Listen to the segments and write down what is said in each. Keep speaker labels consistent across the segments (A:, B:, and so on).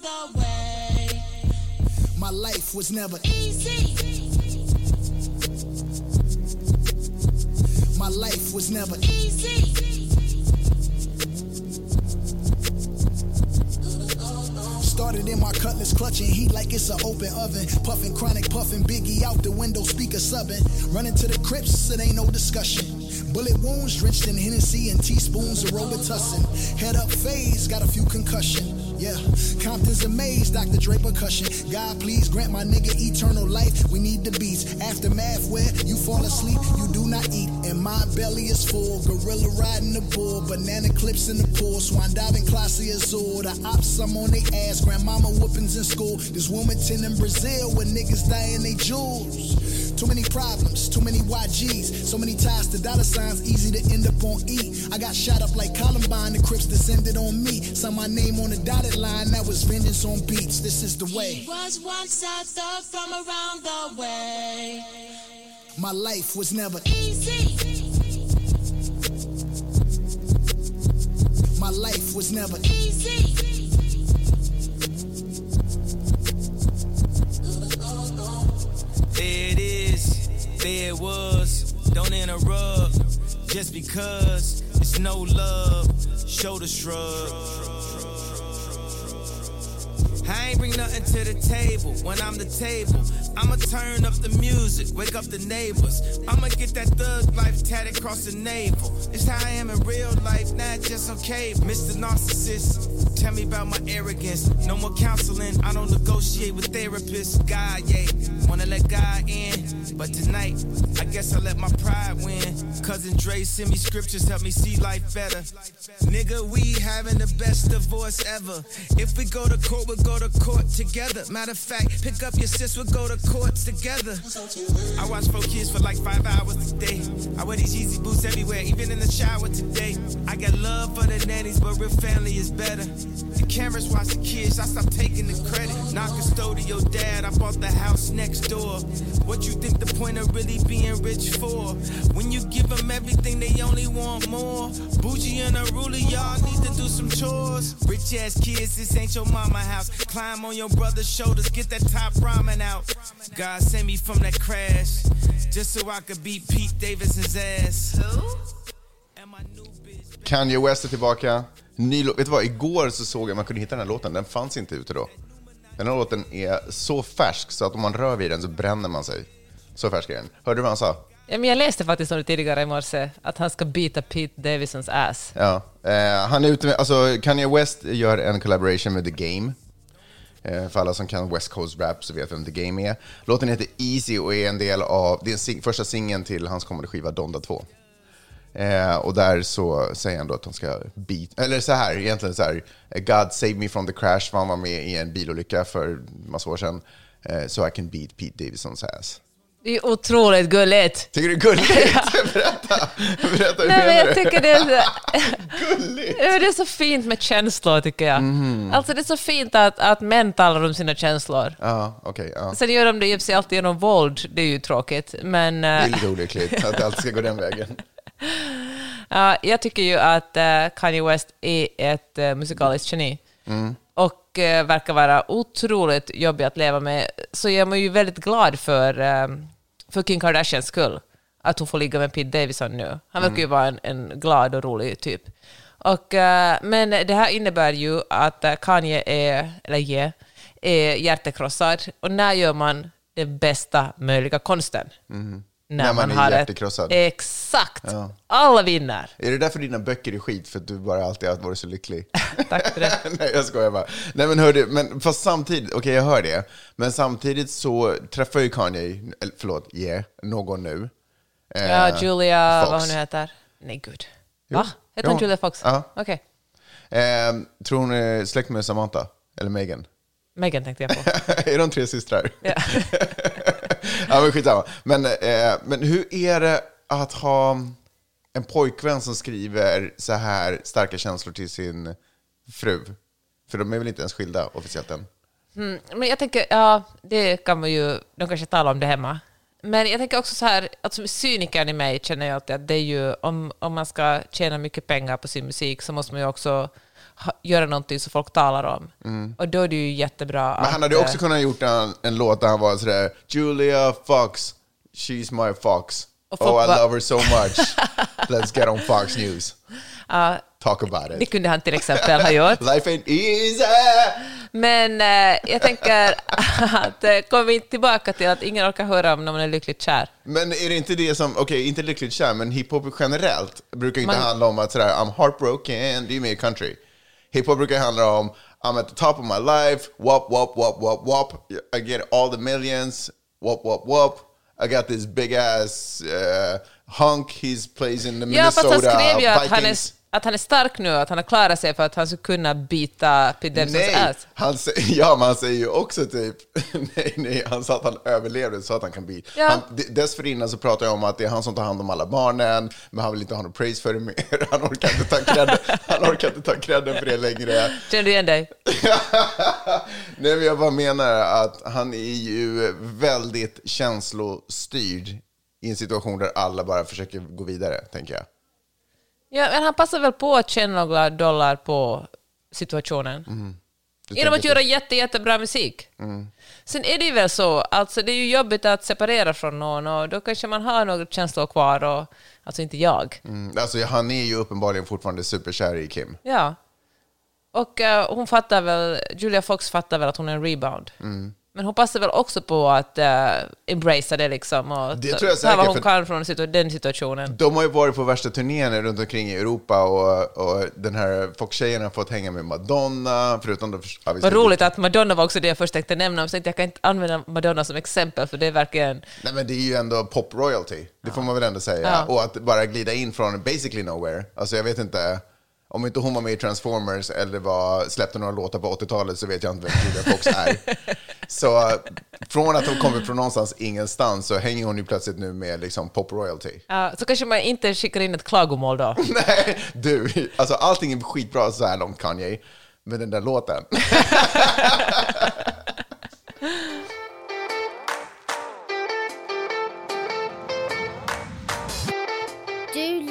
A: the way.
B: My life was never
A: Easy.
B: my life was never
A: Easy.
B: Started in my cutlass, clutching heat like it's an open oven. Puffing chronic, puffing Biggie out the window, speaker subbing. Running to the crypts, it ain't no discussion. Bullet wounds drenched in Hennessy and teaspoons of Robitussin. Head up phase, got a few concussion. Yeah, Compton's amazed, Dr. Draper cushion. God, please grant my nigga eternal life. We need the beats. Aftermath where you fall asleep, you do not eat. And my belly is full. Gorilla riding the bull, banana clips in the pool. Swan diving, classy azul. The ops, I'm on they ass. Grandmama whoopings in school. This Wilmington in Brazil where niggas dying they jewels. Too many problems, too many YGs, so many ties to dollar signs, easy to end up on E. I got shot up like Columbine, the Crips descended on me. Saw my name on the dotted line, that was vengeance on beats. This is the way.
A: He Was once a thug from around the way.
B: My life was never,
A: Easy.
B: my life was never.
A: Easy.
C: There it is, it was. Don't interrupt, just because it's no love. Shoulder shrug. I ain't bring nothing to the table when I'm the table. I'ma turn up the music, wake up the neighbors. I'ma get that thug life tatted across the navel. It's how I am in real life, not just cable. Mr. Narcissist, tell me about my arrogance. No more counseling, I don't negotiate with therapists. God, yeah, let God in. But tonight, I guess I let my pride win. Cousin Dre send me scriptures, help me see life better. Nigga, we having the best divorce ever. If we go to court, we'll go to court together. Matter of fact, pick up your sis, we'll go to courts together. I watch four kids for like five hours a day. I wear these Yeezy boots everywhere, even in the shower today. I got love for the nannies, but real family is better. The cameras watch the kids, I stop taking the credit. Not custodial dad, I bought the house next door. What you think the point of really being rich for? When you give them everything, they only want more. Bougie and unruly, y'all need to do some chores. Rich ass kids, this ain't your mama house. Climb on your brother's shoulders, get that top ramen out. God sent me from that crash, just so I could beat Pete Davidson's ass.
D: Kanye West är tillbaka. Ny Vet du vad, igår så såg jag man kunde hitta den här låten. Den fanns inte ute då. Den här låten är så färsk så att om man rör vid den så bränner man sig. Så färsk är den. Hörde du vad han sa?
E: Ja, men jag läste faktiskt om det tidigare i morse, att han ska bita Pete Davidsons ass.
D: Ja, eh, han är ute med, alltså Kanye West gör en collaboration med The Game. Eh, för alla som kan West Coast rap så vet vem The Game är. Låten heter Easy och är en del av, det är sing, första singeln till hans kommande skiva Donda 2. Eh, och där så säger han då att han ska beat, eller så här, egentligen så här, God save me from the crash, för han var med i en bilolycka för massa år sedan. Eh, so I can beat Pete Davidsons ass.
E: Det är otroligt gulligt.
D: Tycker du det är gulligt? Berätta! Berätta, hur
E: Nej, men
D: menar
E: jag
D: du?
E: tycker det är, så,
D: Gulligt!
E: Det är så fint med känslor, tycker jag.
D: Mhm.
E: Alltså, det är så fint att, att män talar om sina känslor.
D: Ja, okej. ja.
E: Sen gör de det i sig alltid genom våld, det är ju tråkigt. Men
D: Det är
E: eh,
D: lite olyckligt att allt ska gå den vägen.
E: ja, jag tycker ju att eh, Kanye West är ett uh, musikaliskt geni.
D: Mm.
E: Och eh, verkar vara otroligt jobbig att leva med. Så jag är ju väldigt glad för, för Kim Kardashians skull. Att hon får ligga med Pete Davidson nu. Han verkar ju
D: Mm.
E: vara en, en glad och rolig typ. Och, men det här innebär ju att Kanye är, eller yeah, är hjärtekrossad. Och när gör man den bästa möjliga konsten?
D: Mm. När man är
E: har ett-
D: hjärtekrossad.
E: Exakt!
D: Ja.
E: Alla vinner.
D: Är det därför dina böcker är skit? För att du bara alltid har varit så lycklig?
E: Tack för det.
D: Nej, jag skojar bara. Nej, men hörde, men fast samtidigt, okej jag hör det, men samtidigt så träffar ju Kanye, förlåt, yeah, någon nu. Eh,
E: Ja, Julia,
D: Fox.
E: vad hon nu heter. Nej, gud. Va? Heter hon
D: Ja.
E: Julia Fox?
D: Ja.
E: Okej.
D: Eh, tror hon är släkt med Samantha? Eller Megan?
E: Megan tänkte jag på.
D: är de tre systrar?
E: Ja
D: ja, men skitsamma. Men, eh, men hur är det att ha en pojkvän som skriver så här starka känslor till sin fru? För de är väl inte ens skilda officiellt än?
E: Mm, men jag tänker, ja, det kan man ju, de kanske talar om det hemma. Men jag tänker också så här, att som cynikern i mig känner jag alltid att det är ju, om, om man ska tjäna mycket pengar på sin musik så måste man ju också göra någonting som folk talar om. Och då är det ju jättebra
D: Mm. Men han hade
E: att,
D: också
E: eh,
D: kunnat gjort en, en låt där han var sådär Julia Fox, she's my fox. Oh I love her so much. Let's get on Fox News. Talk about
E: Det
D: it.
E: kunde han till exempel ha gjort.
D: Life ain't easy!
E: Men eh, jag tänker att eh, kommer vi tillbaka till att ingen orkar höra om när man är lyckligt kär.
D: Men är det inte det som, okej, inte lyckligt kär, men hiphop generellt brukar inte
E: Man-
D: handla om att sådär, I'm heartbroken, det är mer country. Hiphop brukar handla om, I'm at the top of my life, wop, wop, wop, wop, wop, I get all the millions, wop, wop, wop. I got this big ass uh, hunk, he's plays in the
E: Ja, fast han
D: Minnesota
E: skrev ju att han, är,
D: Vikings.
E: Att han är stark nu, att han har klarat sig för att han skulle kunna bita Pete Davidsons ass.
D: han, ja, men han säger ju också typ, nej, nej, han sa att han överlevde så att han kan bli.
E: Ja.
D: Han, dessförinnan så pratar jag om att det är han som tar hand om alla barnen, men han vill inte ha någon praise för det mer. Han orkar inte ta credden, han orkar inte ta credden för det längre.
E: Känner du igen dig?
D: nej, men jag bara menar att han är ju väldigt känslostyrd i en situation där alla bara försöker gå vidare, tänker jag.
E: Ja, men han passar väl på att tjäna några dollar på situationen.
D: Du
E: Genom att göra jätte, jättebra musik. Sen är det väl så, alltså det är ju jobbigt att separera från någon och då kanske man har några känslor kvar och, alltså inte jag.
D: Mm, alltså, han är ju uppenbarligen fortfarande superkär i Kim.
E: Ja. Och eh, hon fattar väl, Julia Fox fattar väl att hon är en rebound.
D: Mm.
E: Men hon passar väl också på att uh, embracea det liksom och
D: Det tror jag
E: ta vad
D: säkert,
E: hon kan från situ- den situationen.
D: De har ju varit på värsta turnén runt omkring i Europa och, och den här Fox-tjejen har fått hänga med Madonna, förutom då... Ja,
E: Vad roligt att Madonna var också det jag först tänkte nämna, men så tänkte jag kan inte använda Madonna som exempel för det är verkligen...
D: Nej men det är ju ändå pop-royalty, det får man väl ändå säga.
E: Ja.
D: Och att bara glida in från basically nowhere, alltså jag vet inte, om inte hon var med i Transformers eller var, släppte några låtar på 80-talet så vet jag inte vem Julia Fox är. så från att hon kommer från någonstans ingenstans så hänger hon ju plötsligt nu med liksom pop-royalty.
E: Ja, så kanske man inte skickar in ett klagomål då.
D: Nej, du, alltså allting är skitbra så här långt Kanye, men den där låten.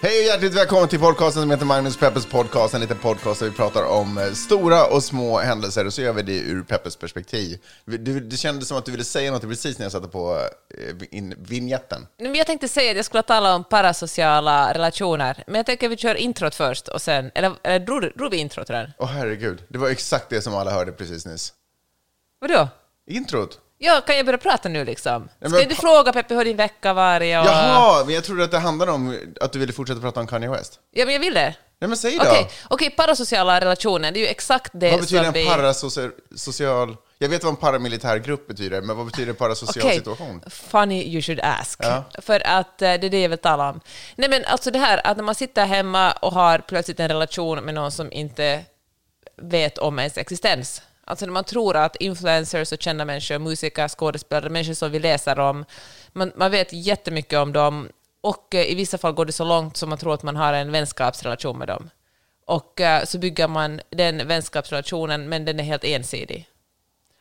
D: Hej och hjärtligt välkommen till podcasten som heter Magnus Peppers podcast, en liten podcast där vi pratar om eh, stora och små händelser och så gör vi det ur Peppers perspektiv. Du, det kändes som att du ville säga något precis när jag satte på eh, in, vignetten.
E: Jag tänkte säga att jag skulle tala om parasociala relationer, men jag tänker att vi kör introt först och sen... Eller, eller drog, drog vi introt redan?
D: Åh herregud, det var exakt det som alla hörde precis nyss.
E: Vadå?
D: Introt?
E: Ja, kan jag börja prata nu liksom? Ska
D: men
E: du fråga Peppe hur din vecka varit? Och...
D: Jaha, men jag trodde att det handlade om att du ville fortsätta prata om Kanye West.
E: Ja, men jag vill det.
D: Nej men säg då!
E: Okej, okej, parasociala relationer, det är ju exakt det
D: Vad betyder
E: som
D: en
E: vi...
D: parasocial... Jag vet vad en paramilitär grupp betyder, men vad betyder parasocial
E: Okej,
D: situation?
E: funny you should ask.
D: Ja.
E: För att eh, det är det jag vill tala om. Nej men alltså det här att när man sitter hemma och har plötsligt en relation med någon som inte vet om ens existens. Alltså när man tror att influencers och kända människor, musiker, skådespelare, människor som vi läser om, man, man vet jättemycket om dem och eh, i vissa fall går det så långt som man tror att man har en vänskapsrelation med dem. Och eh, så bygger man den vänskapsrelationen, men den är helt ensidig.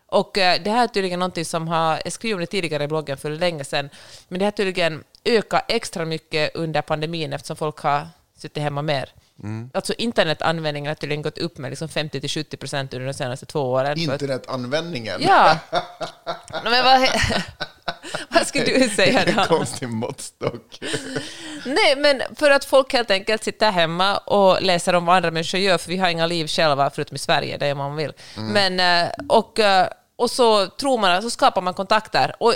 E: Och eh, det här är tydligen någonting som har, jag skrev om det tidigare i bloggen för länge sedan, men det har tydligen ökat extra mycket under pandemin eftersom folk har suttit hemma mer. Alltså internetanvändningen har tydligen gått upp med liksom 50-70 procent under de senaste två åren.
D: Internetanvändningen?
E: Ja. No, men vad, vad skulle du säga
D: En
E: då?
D: konstig måttstock.
E: Nej, men för att folk helt enkelt sitter hemma och läser om vad andra människor gör, för vi har inga liv själva, förutom i Sverige, det är man vill. Men, eh, och, eh, och så tror man, så skapar man kontakter. Och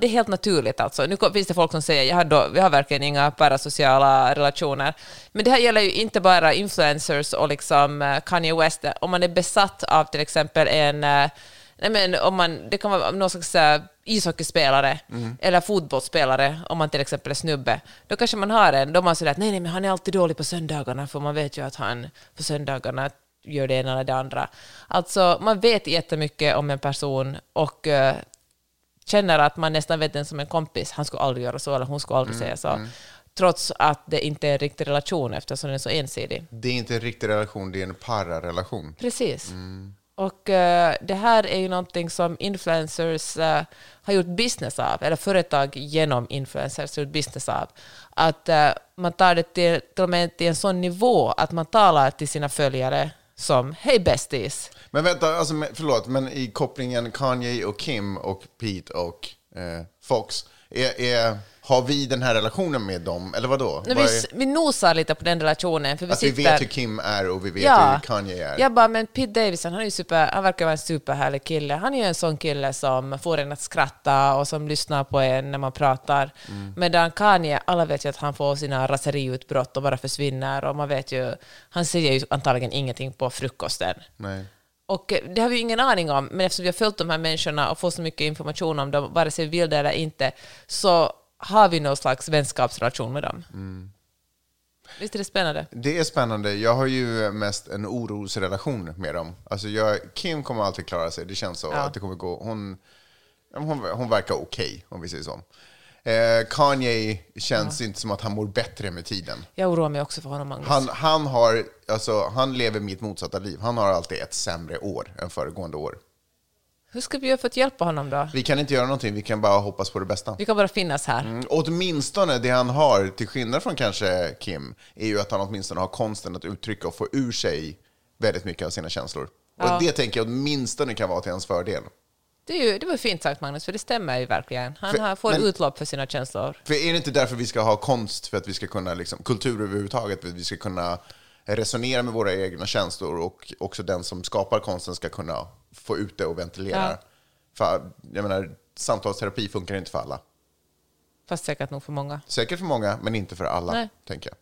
E: det är helt naturligt alltså. Nu finns det folk som säger, jag har, då, vi har verkligen inga parasociala relationer. Men det här gäller ju inte bara influencers och liksom eh, Kanye West. Om man är besatt av till exempel en eh, Nej, men om man, det kan vara någon slags äh, ishockeyspelare eller fotbollsspelare, om man till exempel är snubbe. Då kanske man har en, då man säger att nej, nej, men han är alltid dålig på söndagarna, för man vet ju att han på söndagarna gör det ena eller det andra. Alltså, man vet jättemycket om en person och äh, känner att man nästan vet den som en kompis. Han skulle aldrig göra så, eller hon skulle aldrig säga så. trots att det inte är en riktig relation eftersom den är så ensidig.
D: Det är inte en riktig relation, det är en pararelation.
E: Precis. Och eh, det här är ju någonting som influencers eh, har gjort business av, eller företag genom influencers har gjort business av. Att eh, man tar det till, till och med till en sån nivå att man talar till sina följare som ”Hej bästis”.
D: Men vänta, alltså, förlåt, men i kopplingen Kanye och Kim och Pete och eh, Fox, är, är, har vi den här relationen med dem, eller vadå? Vad
E: vi, vi nosar lite på den relationen. För vi
D: att vi
E: sitter,
D: vet hur Kim är och vi vet hur Kanye är.
E: Jag bara, men Pete Davidson, han, är super, han verkar vara en superhärlig kille. Han är ju en sån kille som får en att skratta och som lyssnar på en när man pratar.
D: Mm.
E: Medan Kanye, alla vet ju att han får sina raseriutbrott och bara försvinner. Och man vet ju, han säger ju antagligen ingenting på frukosten.
D: Nej.
E: Och eh, det har vi ju ingen aning om, men eftersom vi har följt de här människorna och får så mycket information om dem, vare sig vi vill det eller inte, så har vi någon slags vänskapsrelation med dem.
D: Mm.
E: Visst är det spännande?
D: Det är spännande. Jag har ju mest en orosrelation med dem. Alltså jag, Kim kommer alltid klara sig. Det känns så.
E: Ja.
D: Att det kommer gå. Hon, hon, hon verkar okej, om vi säger så. Eh, Kanye känns inte som att han mår bättre med tiden.
E: Jag oroar mig också för honom, Magnus.
D: Han, han, har, alltså, han lever mitt motsatta liv. Han har alltid ett sämre år än föregående år.
E: Hur ska vi göra för att hjälpa honom då?
D: Vi kan inte göra någonting, vi kan bara hoppas på det bästa.
E: Vi kan bara finnas här.
D: Mm, åtminstone det han har, till skillnad från kanske Kim, är ju att han åtminstone har konsten att uttrycka och få ur sig väldigt mycket av sina känslor.
E: Ja.
D: Och det tänker jag åtminstone kan vara till hans fördel.
E: Det, är ju, det var fint sagt, Magnus, för det stämmer ju verkligen. Han
D: För-
E: har, får
D: men-
E: utlopp för sina känslor.
D: För är det inte därför vi ska ha konst, för att vi ska kunna, liksom, kultur överhuvudtaget, för att vi ska kunna resonera med våra egna känslor och också den som skapar konsten ska kunna få ut det och ventilera.
E: Ja.
D: För, jag menar, samtalsterapi funkar inte för alla.
E: Fast säkert nog för många.
D: Säkert för många, men inte för alla,
E: Nej.
D: tänker jag.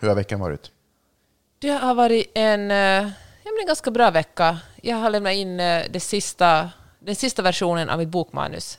D: Hur har veckan varit?
E: Det har varit en, eh, en ganska bra vecka. Jag har lämnat in eh, det sista, den sista versionen av mitt bokmanus.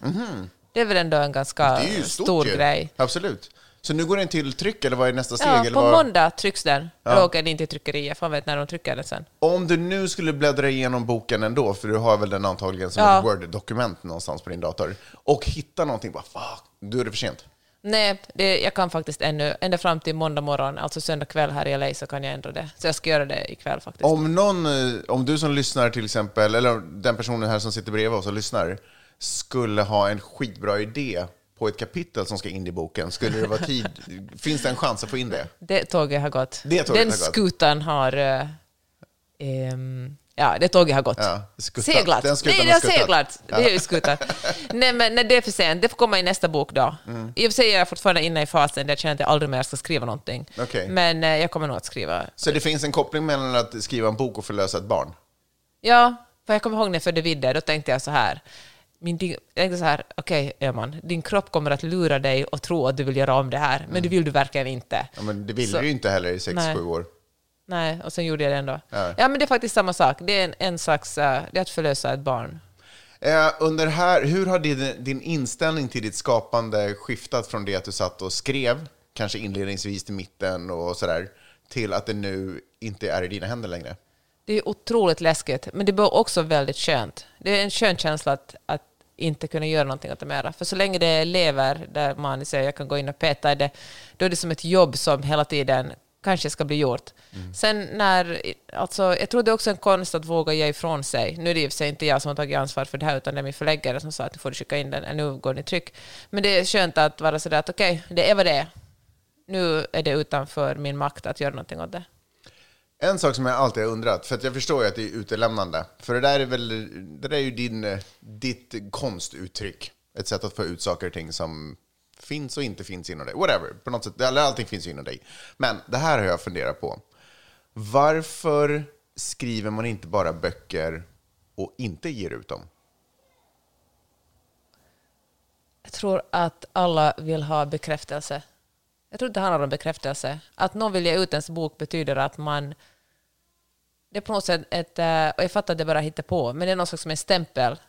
E: Det är väl ändå en ganska stor
D: ju.
E: grej.
D: Absolut. Så nu går den till tryck, eller vad är nästa steg?
E: Ja,
D: eller
E: på
D: vad?
E: måndag trycks den. Eller åker den in till tryckeriet, för man vet när de trycker den sen.
D: Om du nu skulle bläddra igenom boken ändå, för du har väl den antagligen som
E: Ja.
D: ett Word-dokument någonstans på din dator, och hitta någonting, bara fuck, då är det för sent.
E: Nej, det, jag kan faktiskt ännu, ända fram till måndag morgon, alltså söndag kväll här i LA, så kan jag ändra det. Så jag ska göra det ikväll faktiskt.
D: Om någon, eh, om du som lyssnar till exempel, eller den personen här som sitter bredvid oss och lyssnar, skulle ha en skitbra idé på ett kapitel som ska in i boken, skulle det vara tid, finns det en chans att få in det?
E: Det tåget har gått.
D: Det tåget
E: Den
D: har gått.
E: skutan har... eh, ehm, ja, det tåget har gått.
D: Ja,
E: seglat.
D: Den skutan
E: Nej, det har seglat. Det är skutan. nej, men nej, det är för sent. Det får komma i nästa bok då.
D: Mm.
E: I och för sig är jag fortfarande inne i fasen där jag känner att jag aldrig mer ska skriva någonting.
D: Okej.
E: Men eh, jag kommer nog att skriva.
D: Så det finns en koppling mellan att skriva en bok och förlösa ett barn?
E: Ja, för jag kommer ihåg när jag födde Vidde, då tänkte jag så här. Min, din, jag så här, okej Öhman, din kropp kommer att lura dig och tro att du vill göra om det här, men det vill du verkligen inte.
D: Ja, men det vill
E: Så-
D: du ju inte heller i sex
E: Nej.
D: sju år.
E: Nej, och sen gjorde jag det ändå.
D: Ja.
E: Ja, men det är faktiskt samma sak. Det är en, en slags, eh, det är att förlösa ett barn.
D: Eh, under här, hur har din, din inställning till ditt skapande skiftat från det att du satt och skrev, kanske inledningsvis till mitten och sådär, till att det nu inte är i dina händer längre?
E: Det är otroligt läskigt, men det blir också väldigt skönt. Det är en skön känsla att, att inte kunna göra någonting åt det mera. För så länge det lever, där man säger jag kan gå in och peta i det, då är det som ett jobb som hela tiden kanske ska bli gjort. Sen när, alltså, jag tror det är också en konst att våga ge ifrån sig. Nu är det i och för sig inte jag som har tagit ansvar för det här, utan det är min förläggare som sa att nu får du skicka in den, nu går den i tryck. Men det är skönt att vara sådär att okej, det är vad det är. Nu är det utanför min makt att göra någonting åt det.
D: En sak som jag alltid har undrat, för att jag förstår ju att det är utelämnande, för det där är väl, det där är ju din, ditt konstuttryck. Ett sätt att få ut saker och ting som finns och inte finns inom dig. Whatever, på något sätt, allting finns ju inom dig. Men det här har jag funderat på. Varför skriver man inte bara böcker och inte ger ut dem?
E: Jag tror att alla vill ha bekräftelse. Jag tror det handlar om bekräftelse. Att någon vill ge ut ens bok betyder att man... Det är på något sätt ett... eh, Och jag fattar att det bara hittar på, men det är någon slags som en stämpel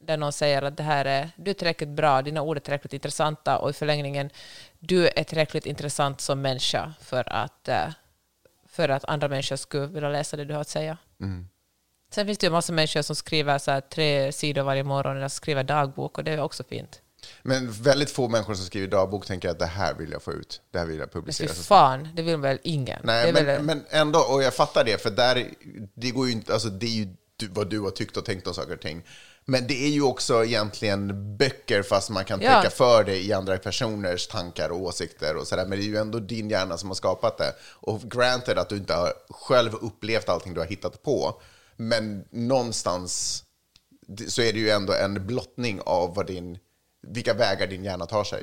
E: där någon säger att det här är, du är tillräckligt bra, dina ord är tillräckligt intressanta och i förlängningen, du är tillräckligt intressant som människa för att, eh, för att andra människor skulle vilja läsa det du har att säga. Sen finns det ju massa människor som skriver så tre sidor varje morgon eller skriver dagbok och det är också fint.
D: Men väldigt få människor som skriver dagbok tänker att det här vill jag få ut. Det här vill jag
E: Men
D: publicera. så
E: fan, det vill väl ingen?
D: Nej, men,
E: väl,
D: men ändå, och jag fattar det, för där, det går ju inte, alltså det är ju vad du har tyckt och tänkt om saker och ting. Men det är ju också egentligen böcker, fast man kan
E: Ja.
D: täcka för det i andra personers tankar och åsikter och sådär. Men det är ju ändå din hjärna som har skapat det. Och granted att du inte har själv upplevt allting du har hittat på, men någonstans så är det ju ändå en blottning av vad din, vilka vägar din hjärna tar sig.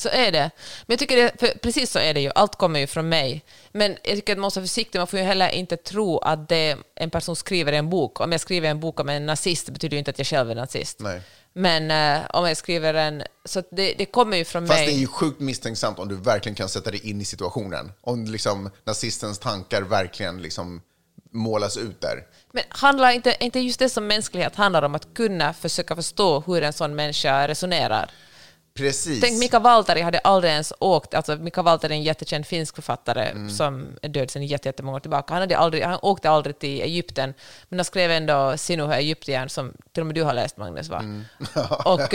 E: Så är det. Men jag tycker det, precis så är det ju. Allt kommer ju från mig. Men jag tycker att man måste vara försiktig. Man får ju heller inte tro att det en person skriver i en bok. Om jag skriver en bok om en nazist det betyder ju inte att jag själv är nazist.
D: Nej.
E: Men eh, om jag skriver en... Så det, det kommer ju från
D: Fast
E: mig.
D: det är ju sjukt misstänksamt om du verkligen kan sätta dig in i situationen. Om liksom nazistens tankar verkligen liksom målas ut där.
E: Men handlar inte, inte just det som mänsklighet handlar om att kunna försöka förstå hur en sån människa resonerar?
D: Precis.
E: Tänk, Mika Valtari hade aldrig ens åkt, alltså Mika Valtari är en jättekänd finsk författare
D: Mm.
E: som är död sedan jätte- jättemånga år tillbaka. Han, hade aldrig, han åkte aldrig till Egypten, men han skrev ändå Sinuhe Egyptiern, som till och med du har läst Magnus, va?
D: Mm.
E: och,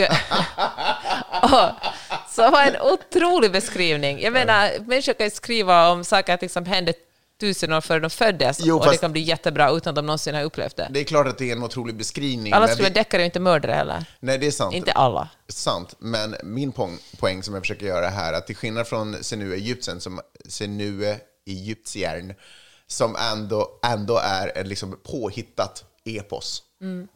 E: och, så var en otrolig beskrivning. Jag menar, människor kan skriva om saker som liksom hände tusen år före de föddes,
D: Jo,
E: och det kan bli jättebra utan att de någonsin har upplevt det.
D: Det är klart att det är en otrolig beskrivning.
E: Alla skriver
D: vi-
E: deckare är inte mördare heller.
D: Nej, det är sant.
E: Inte alla.
D: Sant, men min poäng, poäng som jag försöker göra här, att till skillnad från Senue Egypten, som Senue Egyptiern, som ändå, ändå är en liksom påhittat epos.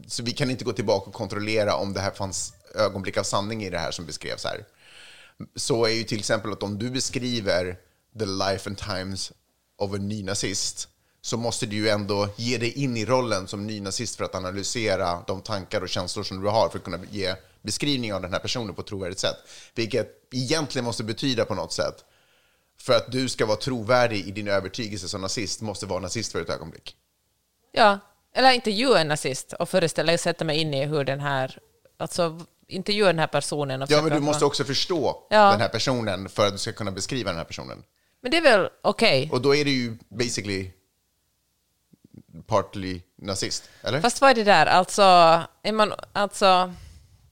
D: Så vi kan inte gå tillbaka och kontrollera om det här fanns ögonblick av sanning i det här som beskrevs här. Så är ju till exempel att om du beskriver the life and times of a nynazist så måste du ju ändå ge dig in i rollen som nynazist för att analysera de tankar och känslor som du har för att kunna ge beskrivning av den här personen på ett trovärdigt sätt. Vilket egentligen måste betyda på något sätt för att du ska vara trovärdig i din övertygelse som nazist måste vara nazist för ett ögonblick.
E: Ja, eller intervjua en nazist och föreställa sätta mig in i hur den här, alltså intervjua den här personen.
D: Ja, men du måste också förstå
E: Ja.
D: den här personen för att du ska kunna beskriva den här personen.
E: Men det är väl okej?
D: Och då är du ju basically partly nazist, eller?
E: Fast vad är det där, alltså, är man, alltså,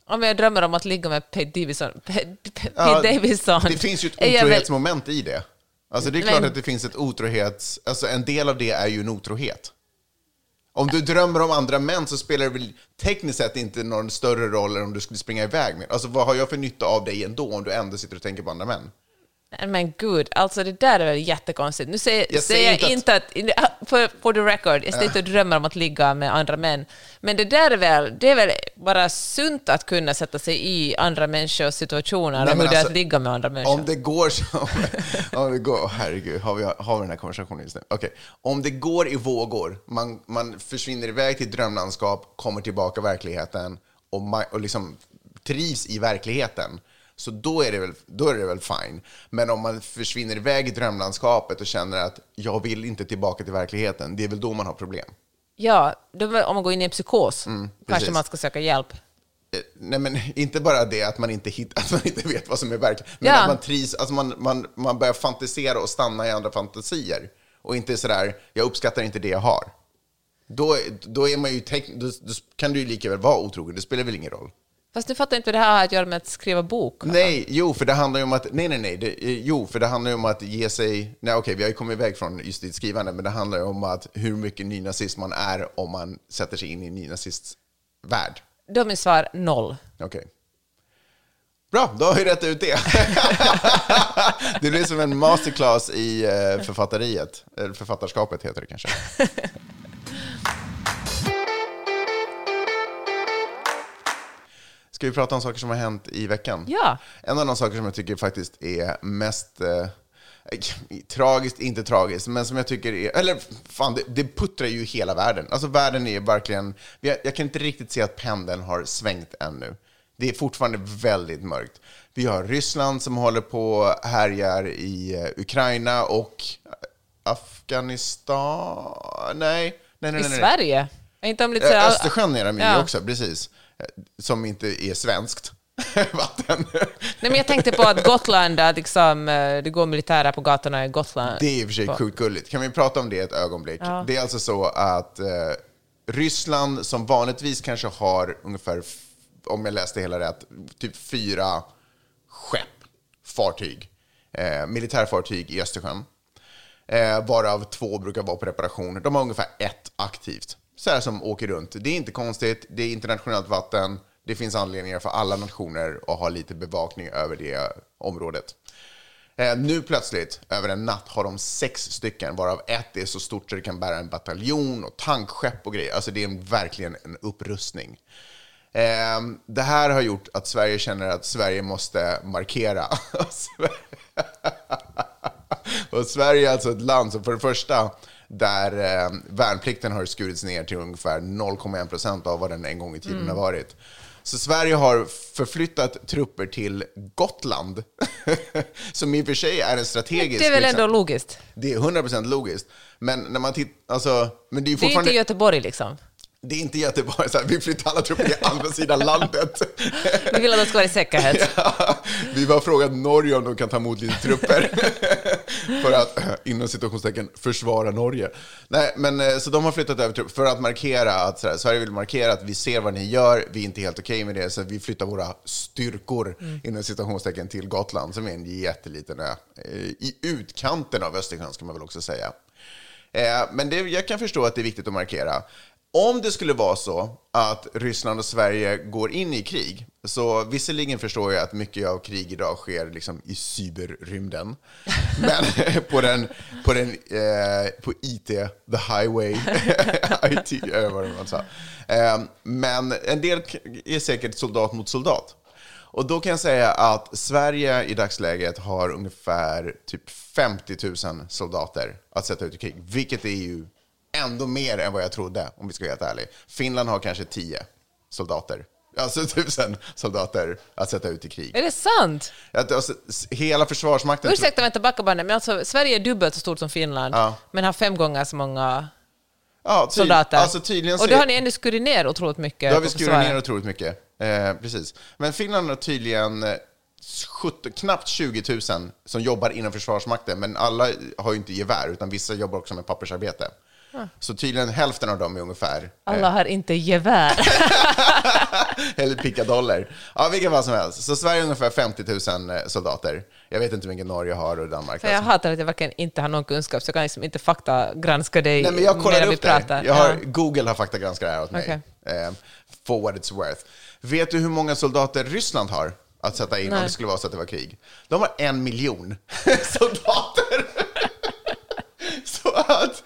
E: om jag drömmer om att ligga med Pete Davidson, Pete, Pete
D: Ja,
E: Davidson.
D: Det finns ju ett
E: är jag väl-
D: otrohetsmoment i det. Alltså det är klart
E: Men-
D: att det finns ett otrohets... Alltså en del av det är ju en otrohet. Om du drömmer om andra män så spelar det väl tekniskt sett inte någon större roll än om du skulle springa iväg med. Alltså vad har jag för nytta av dig ändå om du ändå sitter och tänker på andra män?
E: Men gud, alltså det där är väl jättekonstigt. Nu säger,
D: Jag
E: säger jag inte att, för, for the record, jag sitter inte och drömmer om att ligga med andra män. Men det där är väl, det är väl bara sunt att kunna sätta sig i andra människors situationer
D: Nej,
E: och hur det är
D: alltså,
E: att ligga med andra människor.
D: Om det går så... om det går, oh, herregud, har vi, har vi den här konversationen just nu? Okej. Om det går i vågor, man, man försvinner iväg till drömlandskap, kommer tillbaka i verkligheten och, och liksom trivs i verkligheten, så då är, det väl, då är det väl fine. Men om man försvinner iväg i drömlandskapet och känner att jag vill inte tillbaka till verkligheten, det är väl då man har problem.
E: Ja, då, om man går in i en psykos kanske
D: Mm, precis.
E: man ska söka hjälp.
D: Eh, Nej, men inte bara det att man inte, hitt, att man inte vet vad som är verkligt, men
E: Ja.
D: att man trivs, alltså man, man, man börjar fantisera och stanna i andra fantasier. Och inte sådär, jag uppskattar inte det jag har. Då, då, är man ju då, då kan du ju lika väl vara otrogen, det spelar väl ingen roll.
E: Fast du fattar inte vad det här har att göra med att skriva bok.
D: Nej, jo, för det handlar ju om att, nej, nej, nej, det, jo, för det handlar ju om att ge sig, nej okej, vi har ju kommit iväg från just ditt skrivande, men det handlar ju om att hur mycket nynazist man är om man sätter sig in i nynazists värld.
E: Då är min svar noll.
D: Okej. Bra, då har vi rätt ut det. det blir som en masterclass i eh, författeriet. Eller författarskapet heter det kanske. Ska vi prata om saker som har hänt i veckan?
E: Ja.
D: En av de saker som jag tycker faktiskt är mest eh, tragiskt, inte tragiskt, men som jag tycker är... Eller fan, det, det puttrar ju hela världen. Alltså världen är verkligen... Jag, jag kan inte riktigt se att pendeln har svängt ännu. Det är fortfarande väldigt mörkt. Vi har Ryssland som håller på och härjar i eh, Ukraina och Afghanistan... Nej, nej, nej.
E: I
D: nej, nej.
E: Sverige? Inte de lite...
D: Eh, Östersjön är de i
E: Ja.
D: också, precis. Som inte är svenskt vatten.
E: Nej, men jag tänkte på att Gotland, att liksom, eh, det går militärer på gatorna i Gotland.
D: Det är i och för sig sjukt gulligt. Kan vi prata om det ett ögonblick?
E: Ja.
D: Det är alltså så att eh, Ryssland som vanligtvis kanske har ungefär, om jag läste hela rätt, typ fyra skepp, fartyg, eh, militärfartyg i Östersjön. Eh, varav två brukar vara på reparation. De har ungefär ett aktivt. Så här som åker runt. Det är inte konstigt, det är internationellt vatten. Det finns anledningar för alla nationer att ha lite bevakning över det området. Eh, nu plötsligt, över en natt, har de sex stycken, varav ett är så stort så det kan bära en bataljon och tankskepp och grejer. Alltså det är en, verkligen en upprustning. Eh, det här har gjort att Sverige känner att Sverige måste markera. och Sverige är alltså ett land som för det första, där eh, värnplikten har skurits ner till ungefär 0,1 procent av vad den en gång i tiden har varit. Så Sverige har förflyttat trupper till Gotland, som i och för sig är en strategisk...
E: Det är väl ändå logiskt?
D: det är 100% logiskt. Men när man tittar, alltså, men det är ju
E: Det är
D: fortfarande...
E: inte Göteborg liksom.
D: Det är inte Göteborg, så här, vi flyttar alla trupper till andra sidan landet.
E: Vi vill att de ska vara i säkerhet.
D: Ja, vi har frågat Norge om de kan ta emot lite trupper för att, inom situationstecken, försvara Norge. Nej, men eh, så de har flyttat över trupper för att markera att här, Sverige vill markera att vi ser vad ni gör, vi är inte helt okej med det, så vi flyttar våra styrkor inom situationstecken till Gotland, som är en jätteliten ö. Eh, I utkanten av Östersjön, ska man väl också säga. Eh, Men det, jag kan förstå att det är viktigt att markera. Om det skulle vara så att Ryssland och Sverige går in i krig, så visserligen förstår jag att mycket av krig idag sker liksom i cyberrymden, men på, den, på, den, eh, på IT, the highway, IT, vad det man sa. Eh, men en del är säkert soldat mot soldat. Och då kan jag säga att Sverige i dagsläget har ungefär typ 50 000 soldater att sätta ut i krig, vilket är ju ändå mer än vad jag trodde, om vi ska vara helt ärliga. Finland har kanske 10 soldater, alltså 1000 soldater att sätta ut i krig.
E: Är det sant?
D: Att, alltså, hela försvarsmakten...
E: Ursäkta, vänta, backa bandet. Men alltså, Sverige är dubbelt så stort som Finland,
D: Ja.
E: men har fem gånger så många
D: ja,
E: soldater.
D: Alltså, tydligen
E: och då har ni ändå skurit ner otroligt mycket.
D: Då har vi skurit ner otroligt mycket. Eh, precis. Men Finland har tydligen eh, 17, knappt 20 000 som jobbar inom Försvarsmakten, men alla har ju inte gevär, utan vissa jobbar också med pappersarbete. Så tydligen hälften av dem är ungefär,
E: Alla har inte gevär.
D: eller pickadoller. Ja, vilka fall som helst. Så Sverige har ungefär 50 000 soldater. Jag vet inte hur mycket Norge har och Danmark.
E: För jag
D: alltså.
E: hatar att jag verkligen inte har någon kunskap, så jag kan liksom inte faktagranska dig
D: Nej, men jag kollade upp det. Jag har,
E: Ja.
D: Google har faktagranskat det här åt mig.
E: Okej.
D: Eh, for what it's worth. Vet du hur många soldater Ryssland har att sätta in om
E: Nej.
D: det skulle vara så att det var krig? De har en miljon soldater. Så, att,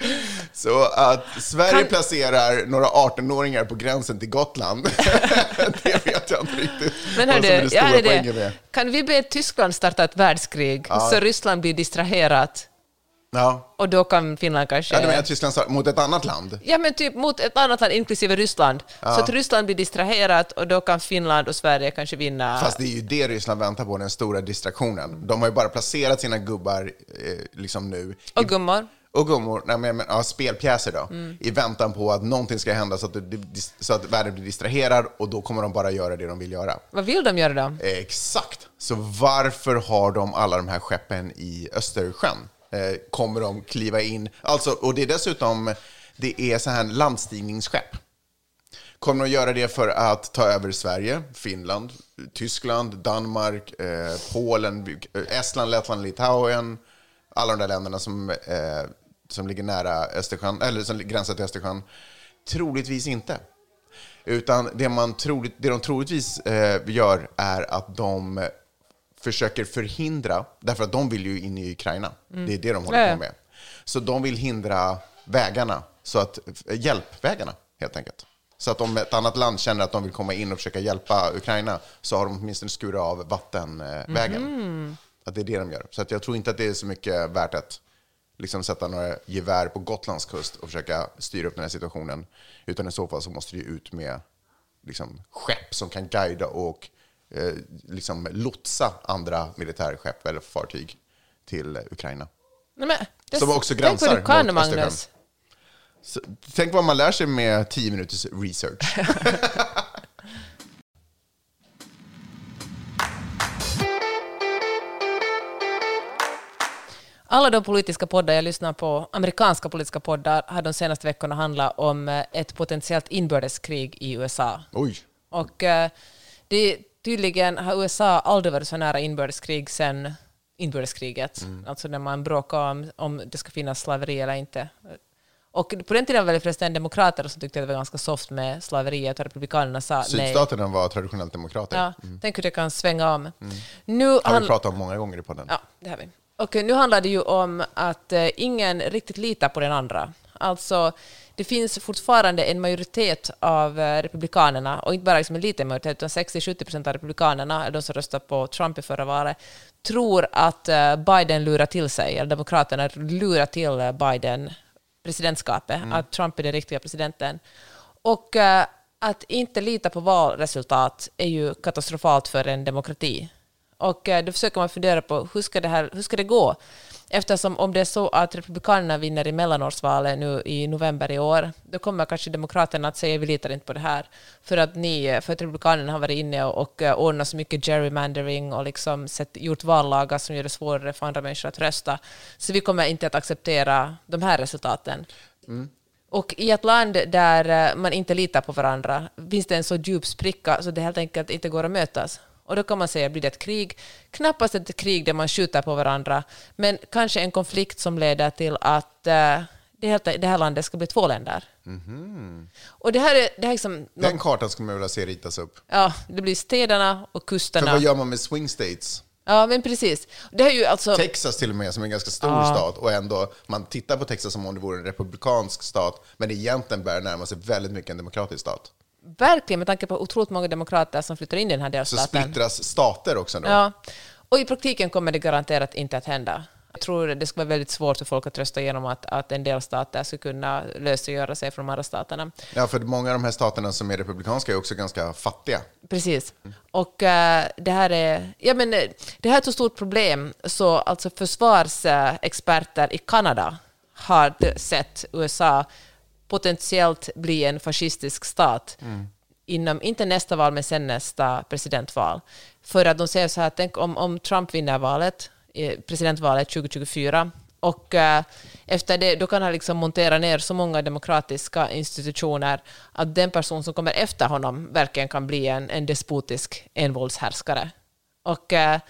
D: så att Sverige
E: Kan-
D: placerar några 18-åringar på gränsen till Gotland, det vet jag inte riktigt
E: Men
D: som är
E: hörde,
D: det
E: ja, det,
D: med.
E: kan vi be Tyskland starta ett världskrig så Ryssland blir distraherat
D: Ja.
E: och då kan Finland kanske...
D: Ja, du menar Tyskland mot ett annat land?
E: Ja, men typ mot ett annat land, inklusive Ryssland. Så att Ryssland blir distraherat och då kan Finland och Sverige kanske vinna.
D: Fast det är ju det Ryssland väntar på, den stora distraktionen. De har ju bara placerat sina gubbar eh, liksom nu.
E: Och gummor.
D: Och gummor, nej, men, ja, spelpjäser då.
E: Mm.
D: I väntan på att någonting ska hända så att, så att världen blir distraherad och då kommer de bara göra det de vill göra.
E: Vad vill de göra då?
D: Exakt. Så varför har de alla de här skeppen i Östersjön? Eh, kommer de kliva in? Alltså, och det är dessutom, det är så här landstigningsskepp. Kommer de göra det för att ta över Sverige, Finland, Tyskland, Danmark, eh, Polen, Estland, Lettland, Litauen, alla de där länderna som, eh, som ligger nära Östersjön, eller som gränsar till Östersjön? Troligtvis inte. Utan det, man troligt, det de troligtvis eh, gör är att de försöker förhindra, därför att de vill ju in i Ukraina. Det är det de håller på med. Så de vill hindra vägarna, så att, hjälpvägarna helt enkelt. Så att om ett annat land känner att de vill komma in och försöka hjälpa Ukraina så har de åtminstone skurit av vattenvägen. Att det är det de gör. Så att jag tror inte att det är så mycket värt att liksom sätta några gevär på Gotlands kust och försöka styra upp den här situationen. Utan i så fall så måste det ut med liksom, skepp som kan guida och eh, liksom lotsa andra militärskepp eller fartyg till Ukraina.
E: Nej, men, det,
D: Som också
E: tänk
D: gränsar
E: du kan,
D: mot
E: Magnus.
D: Så, tänk vad man lär sig med 10 minuters research.
E: Alla de politiska poddar jag lyssnar på, amerikanska politiska poddar, har de senaste veckorna handlat om eh, ett potentiellt inbördeskrig i USA.
D: Oj.
E: Och eh, det, tydligen har USA aldrig varit så nära inbördeskrig sedan inbördeskriget, alltså när man bråkar om, om det ska finnas slaveri eller inte. Och på den tiden var det förresten demokrater som tyckte att det var ganska soft med slaveriet och republikanerna sa nej.
D: Sydstaterna var traditionellt demokrater.
E: Ja, Tänk hur det kan svänga om. Nu
D: Har
E: han-
D: vi pratat om många gånger i podden.
E: Ja, det har vi. Och nu handlar det ju om att eh, ingen riktigt litar på den andra. Alltså, det finns fortfarande en majoritet av eh, republikanerna, och inte bara liksom en liten majoritet, utan 60-70 procent av republikanerna, de som röstade på Trump i förra valet, tror att eh, Biden lurar till sig, eller demokraterna lurar till Biden presidentskapet, att Trump är den riktiga presidenten. Och att inte lita på valresultat är ju katastrofalt för en demokrati. Och eh, då försöker man fundera på hur ska det, här, hur ska det gå? Eftersom om det är så att Republikanerna vinner i mellanårsvalet nu i november i år, då kommer kanske Demokraterna att säga vi litar inte på det här. För att, ni, eh, för att Republikanerna har varit inne och, och eh, ordnat så mycket gerrymandering och liksom sett, gjort vallagar som gör det svårare för andra människor att rösta. Så vi kommer inte att acceptera de här resultaten. Och i ett land där man inte litar på varandra finns det en så djup spricka så det helt enkelt inte går att mötas. Och då kan man säga, blir det ett krig? Knappast ett krig där man skjuter på varandra, men kanske en konflikt som leder till att eh, det, här landet ska bli två länder. Och det här är, det här är liksom,
D: Den kartan skulle man vilja se ritas upp.
E: ja, det blir städerna och
D: För
E: kusterna.
D: vad gör man med swing states?
E: Ja, men precis. Det är ju alltså...
D: Texas till och med, som är en ganska stor
E: Ja.
D: stat, och ändå, man tittar på Texas som om det vore en republikansk stat, men egentligen börjar närma sig väldigt mycket en demokratisk stat.
E: Verkligen, med tanke på otroligt många demokrater som flyttar in i den här
D: Så
E: delstaten.
D: splittras stater också då.
E: Ja, och i praktiken kommer det garanterat inte att hända. Jag tror det skulle vara väldigt svårt för folk att rösta igenom att, att en del stater skulle kunna lösgöra sig från de andra staterna.
D: Ja, för många av de här staterna som är republikanska är också ganska fattiga.
E: Precis. Och eh, det här är, ja, men, eh, det här är ett så stort problem så alltså försvarsexperter i Kanada har sett USA potentiellt bli en fascistisk stat inom, inte nästa val, men sen nästa presidentval. För att de säger så här, tänk om, om Trump vinner valet, eh, presidentvalet 2024, och eh, efter det, då kan han liksom montera ner så många demokratiska institutioner att den person som kommer efter honom verkligen kan bli en, en despotisk envåldshärskare. Och, eh,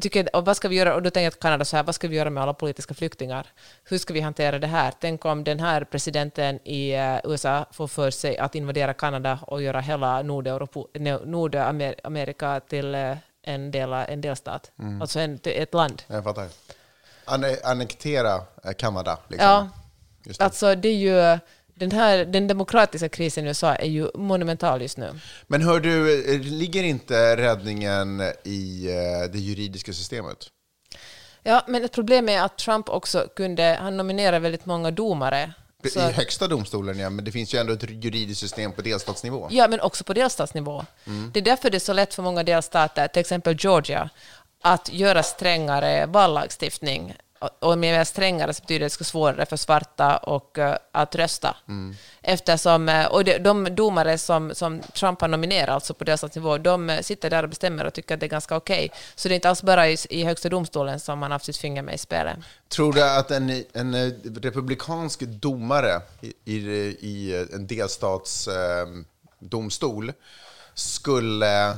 E: tycker, och vad ska vi göra? Och då tänker jag att Kanada så här, vad ska vi göra med alla politiska flyktingar? Hur ska vi hantera det här? Tänk om den här presidenten i eh, USA får för sig att invadera Kanada och göra hela Nordamerika till eh, en, del, en delstat, alltså en, ett land.
D: Jag fattar. Anne- annektera eh, Kanada, liksom.
E: Ja,
D: Just det.
E: alltså det är ju, den, här, den demokratiska krisen i USA är ju monumental just nu.
D: Men hör du, eh, ligger inte räddningen i eh, det juridiska systemet?
E: Ja, men ett problem är att Trump också kunde, han nominerar väldigt många domare.
D: I högsta domstolen, ja, men det finns ju ändå ett juridiskt system på delstatsnivå.
E: ja, men också på delstatsnivå. Det är därför det är så lätt för många delstater, till exempel Georgia, att göra strängare vallagstiftning. Och- med strängare så betyder det att det ska vara svårare för svarta och, eh, att rösta. Eftersom, eh, och de, de domare som, som Trump har nominerat, alltså på delstatsnivå, de eh, sitter där och bestämmer och tycker att det är ganska okej. Så det är inte alls bara i, i högsta domstolen som man har haft sitt finger med i spelet.
D: Tror du att en, en republikansk domare i, i, i en delstatsdomstol domstol skulle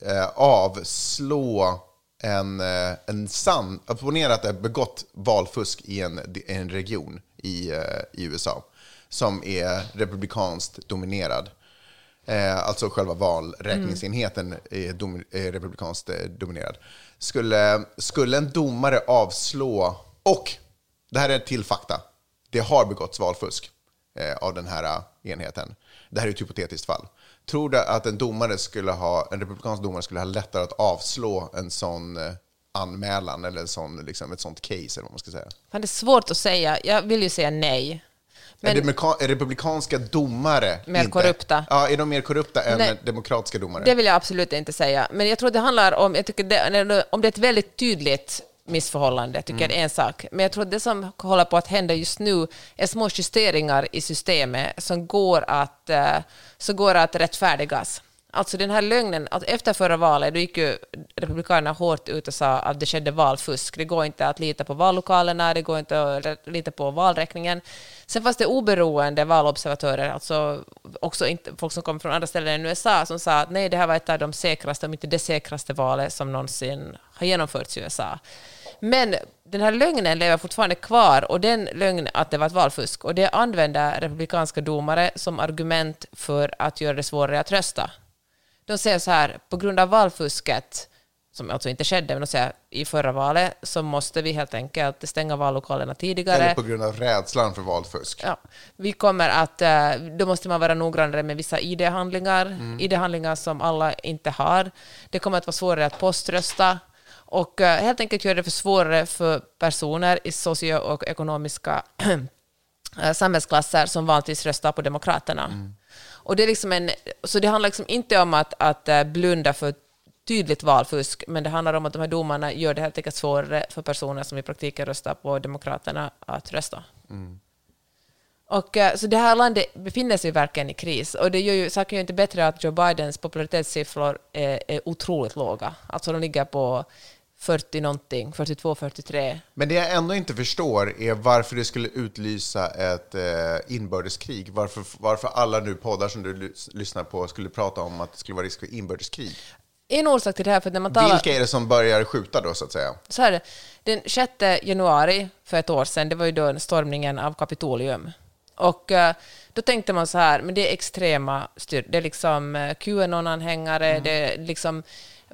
D: eh, avslå en, eh, en sann... Ponera att det är begått valfusk i en, en region i, eh, i USA som är republikanskt dominerad. Eh, alltså själva valräkningsenheten är, dom, är republikanskt eh, dominerad. Skulle, skulle en domare avslå, och det här är till fakta, det har begåtts valfusk eh, av den här enheten. Det här är ett hypotetiskt fall. Tror du att en domare skulle ha, en republikansk domare skulle ha lättare att avslå en sån eh, anmälan eller en sån, liksom, ett sånt case, eller vad man ska säga?
E: Fan, det är svårt att säga. Jag vill ju säga nej. Men-
D: är, är republikanska domare
E: Mer
D: inte,
E: korrupta?
D: Ja, är de mer korrupta än
E: Nej.
D: demokratiska domare?
E: Det vill jag absolut inte säga. Men jag tror det handlar om, jag tycker det, om det är ett väldigt tydligt missförhållande, tycker jag det är en sak. Men jag tror att det som håller på att hända just nu är små justeringar i systemet som går att, eh, som går att rättfärdigas. alltså den här lögnen, att efter förra valet då gick ju Republikanerna hårt ut och sa att det skedde valfusk. Det går inte att lita på vallokalerna, det går inte att lita på valräkningen. Sen fanns det oberoende valobservatörer, alltså också inte, folk som kommer från andra ställen än USA, som sa att nej, det här var ett av de säkraste, om inte det säkraste valet som någonsin har genomförts i USA. Men den här lögnen lever fortfarande kvar, och den lögnen att det var ett valfusk, och det använder republikanska domare som argument för att göra det svårare att rösta. De säger så här, på grund av valfusket, som alltså inte skedde, men de säger i förra valet, så måste vi helt enkelt stänga vallokalerna tidigare.
D: Eller på grund av rädslan för valfusk.
E: Ja, vi kommer att, eh, då måste man vara noggrannare med vissa ID-handlingar,
D: Mm.
E: ID-handlingar som alla inte har. Det kommer att vara svårare att poströsta och eh, helt enkelt göra det för svårare för personer i socioekonomiska eh, samhällsklasser som vanligtvis röstar på Demokraterna.
D: Mm.
E: Och det är liksom en, så det handlar liksom inte om att, att eh, blunda för tydligt valfusk, men det handlar om att de här domarna gör det helt enkelt svårare för personer som i praktiken röstar på Demokraterna att rösta. Och, eh, så det här landet befinner sig verkligen i kris. Och det gör ju saken ju inte bättre att Joe Bidens popularitetssiffror är, är otroligt låga. Alltså de ligger på 40 någonting, 42, 43.
D: Men det jag ändå inte förstår är varför det skulle utlysa ett eh, inbördeskrig. Varför, varför alla nu poddar som du lys- lyssnar på skulle prata om att det skulle vara risk för inbördeskrig.
E: En orsak till det här, för när man talar...
D: Vilka är det som börjar skjuta då, så att säga?
E: så här, den 6 januari för ett år sedan, det var ju då stormningen av Kapitolium. Och eh, då tänkte man så här, men det är extrema styr, det är liksom eh, Qanon-anhängare, det är liksom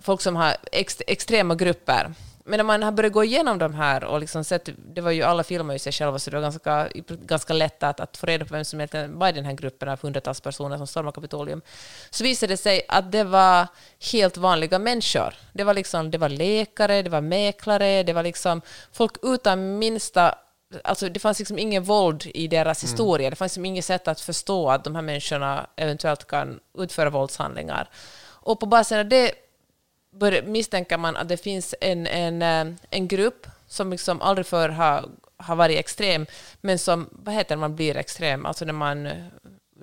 E: folk som har ex, extrema grupper. Men när man har börjat gå igenom de här och liksom sett, det var ju alla filmar ju sig själva, så det var ganska, ganska lätt att, att få reda på vem som egentligen var i den här gruppen av hundratals personer som stormade Kapitolium. Så visade det sig att det var helt vanliga människor. Det var, liksom, det var läkare, det var mäklare, det var liksom folk utan minsta Alltså det fanns liksom ingen våld i deras historia. Det fanns liksom inget sätt att förstå att de här människorna eventuellt kan utföra våldshandlingar. Och på basen av det bör, misstänker man att det finns en, en, eh, en grupp som liksom aldrig förr har, har varit extrem, men som, vad heter det, man blir extrem, alltså när man... eh,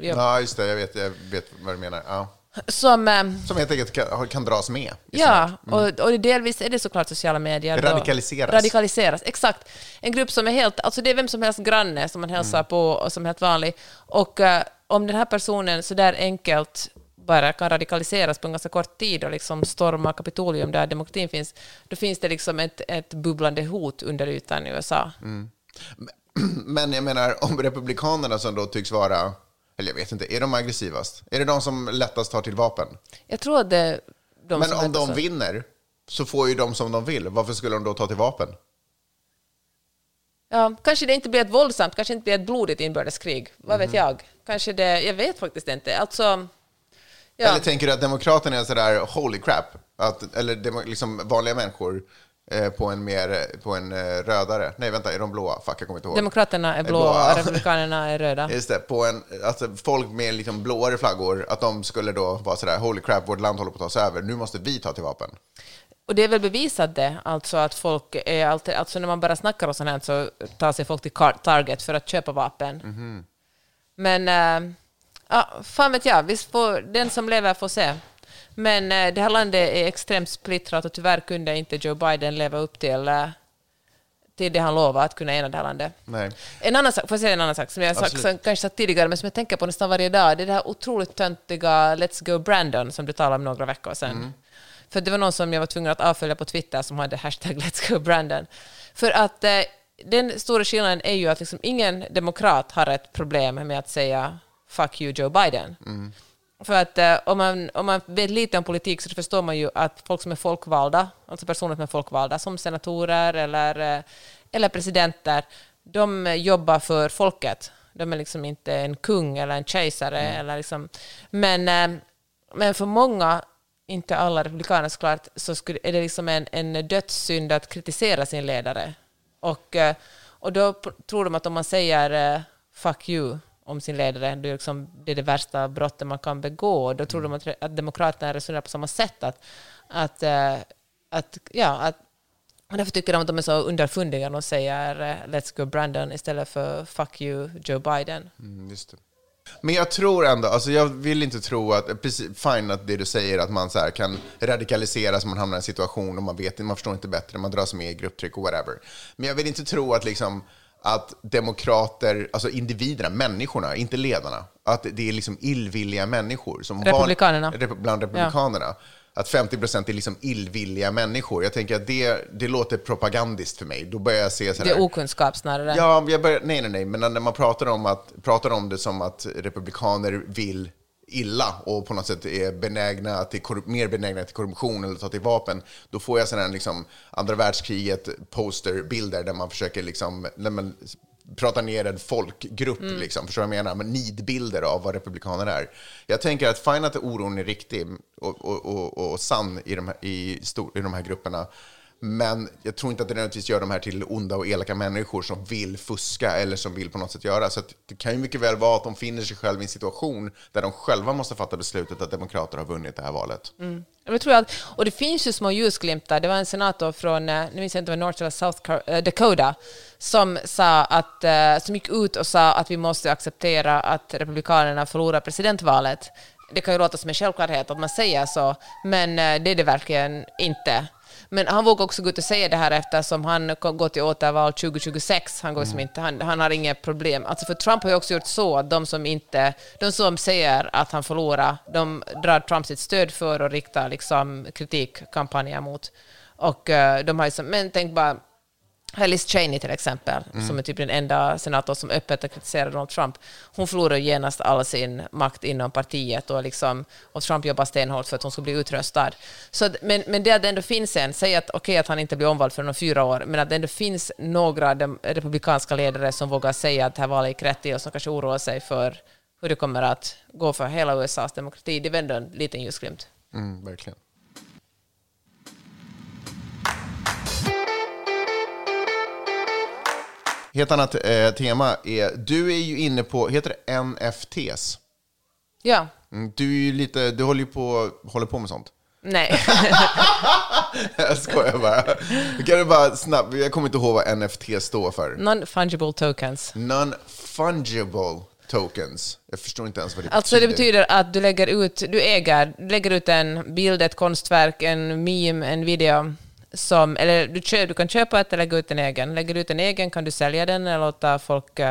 E: Ja,
D: Ja, just det. Jag vet, jag vet vad du menar. Ja.
E: Som, eh,
D: Som helt enkelt kan, kan dras med.
E: ja,
D: sånt.
E: och, och delvis är det såklart sociala medier.
D: Radikaliseras.
E: Radikaliseras, exakt. En grupp som är helt, alltså det är vem som helst granne som man hälsar
D: Mm.
E: på och som är helt vanlig. Och eh, om den här personen så där enkelt bara kan radikaliseras på en ganska kort tid och liksom storma Kapitolium där demokratin finns, då finns det liksom ett, ett bubblande hot under ytan i USA.
D: Mm. Men jag menar, om Republikanerna som då tycks vara, eller jag vet inte, är de aggressivast? Är det de som lättast tar till vapen?
E: Jag tror att det de
D: Men
E: som
D: om de
E: så.
D: vinner så får ju de som de vill. Varför skulle de då ta till vapen?
E: Ja, kanske det inte blir ett våldsamt, kanske inte blir ett blodigt inbördeskrig. Vad
D: Mhm.
E: vet jag? Kanske det, jag vet faktiskt inte. Alltså, ja.
D: Eller tänker du att Demokraterna är sådär holy crap? Att, eller liksom vanliga människor eh, på en mer, på en eh, rödare, nej vänta, är de blåa? Fuck, jag kommer inte ihåg.
E: Demokraterna är blåa
D: blåa.
E: och Republikanerna är röda.
D: Just det, på en, alltså folk med liksom blåare flaggor, att de skulle då vara sådär holy crap, vårt land håller på att tas över, nu måste vi ta till vapen.
E: Och det är väl bevisat det, alltså att folk är alltid, alltså när man bara snackar och sånt här så tar sig folk till Target för att köpa vapen. Men, äh, ja, fan vet jag, visst får, den som lever får se. Men äh, det här landet är extremt splittrat och tyvärr kunde inte Joe Biden leva upp till, äh, till det han lovade, att kunna ena det här landet.
D: Nej.
E: En annan sak, får jag säga en annan sak som jag sagt, som kanske sagt tidigare, men som jag tänker på nästan varje dag, det är det här otroligt töntiga Let's Go Brandon som du talade om några veckor sedan.
D: Mm.
E: För det var någon som jag var tvungen att avfölja på Twitter som hade hashtag Let's Go Brandon. För att eh, den stora skillnaden är ju att liksom ingen demokrat har ett problem med att säga fuck you Joe Biden. För att eh, om, man, om man vet lite om politik så förstår man ju att folk som är folkvalda, alltså personer som är folkvalda, som senatorer eller, eh, eller presidenter, de jobbar för folket. De är liksom inte en kung eller en kejsare. Eller liksom, men, eh, men för många, inte alla republikaner såklart, så skulle, är det liksom en, en dödssynd att kritisera sin ledare. Och, eh, och då tror de att om man säger eh, fuck you om sin ledare, det är, liksom, det är det värsta brottet man kan begå. Då tror de att, att demokraterna resonerar på samma sätt. Att, att, eh, att, ja, att, och därför tycker de att de är så underfundiga när de säger eh, let's go Brandon istället för fuck you Joe Biden.
D: Mm. Men jag tror ändå, alltså jag vill inte tro att, precis, fine att det du säger, att man så kan radikaliseras, man hamnar i en situation och man vet man förstår inte bättre, man dras med i grupptryck och whatever. Men jag vill inte tro att liksom, att demokrater, alltså individerna, människorna, inte ledarna, att det är liksom illvilliga människor. Som
E: Republikanerna.
D: Van, rep, bland republikanerna. Att 50 procent är liksom illvilliga människor. Jag tänker att det, det låter propagandiskt för mig. Då börjar jag se så
E: Det
D: här,
E: är okunskap snarare.
D: Ja, jag börjar, nej, nej, nej, men när man pratar om, att, pratar om det som att republikaner vill illa och på något sätt är benägna till mer benägna till korruption eller ta till vapen, då får jag sådana här liksom, andra världskriget posterbilder där man försöker liksom, när man pratar ner en folkgrupp, liksom, förstår du vad jag menar? Men nidbilder av vad republikaner är. Jag tänker att fine att oron är riktig och, och, och, och sann i de, här, i, stor, i de här grupperna, men jag tror inte att det nödvändigtvis gör de här till onda och elaka människor som vill fuska eller som vill på något sätt göra. Så att det kan ju mycket väl vara att de finner sig själva i en situation där de själva måste fatta beslutet att demokrater har vunnit det här valet. Mm.
E: Jag tror att, och det finns ju små ljusglimtar. Det var en senator från, eh, nu minns jag inte om North eller South eh, Dakota, som, sa att, eh, som gick ut och sa att vi måste acceptera att Republikanerna förlorar presidentvalet. Det kan ju låta som en självklarhet att man säger så, men det är det verkligen inte. Men han vågar också gå ut och säga det här eftersom han går till återval 2026. Han, går som inte, han, han har inga problem. Alltså för Trump har ju också gjort så att de som, inte, de som säger att han förlorar, de drar Trump sitt stöd för och riktar liksom kritikkampanjer mot. Och eh, de har ju som, men tänk bara, Liz Cheney till exempel, som är typ den enda senator som öppet har kritiserat Donald Trump. Hon förlorar genast all sin makt inom partiet och, liksom, och Trump jobbar stenhårt för att hon ska bli utröstad. Så, men, men det att det ändå finns en, säg att okej att han inte blir omvald för om fyra år, men att det ändå finns några republikanska ledare som vågar säga att det här valet gick rätt till och som kanske oroar sig för hur det kommer att gå för hela USAs demokrati. Det är ändå en liten ljusglimt.
D: Mm, verkligen. Helt annat eh, tema är, du är ju inne på, heter det NFTs?
E: Ja,
D: Mm, du är ju lite, du håller ju på, håller på med sånt.
E: nej.
D: Jag skojar bara. Kan du bara snabbt, jag kommer inte ihåg vad NFT står för.
E: Non-fungible tokens.
D: Non-fungible tokens. Jag förstår inte ens vad det
E: Alltså det
D: betyder.
E: att du lägger ut, du äger, du lägger ut en bild, ett konstverk, en meme, en video, som, eller du, köp, du kan köpa ett eller lägga ut en egen. Lägger du ut en egen kan du sälja den eller låta folk uh,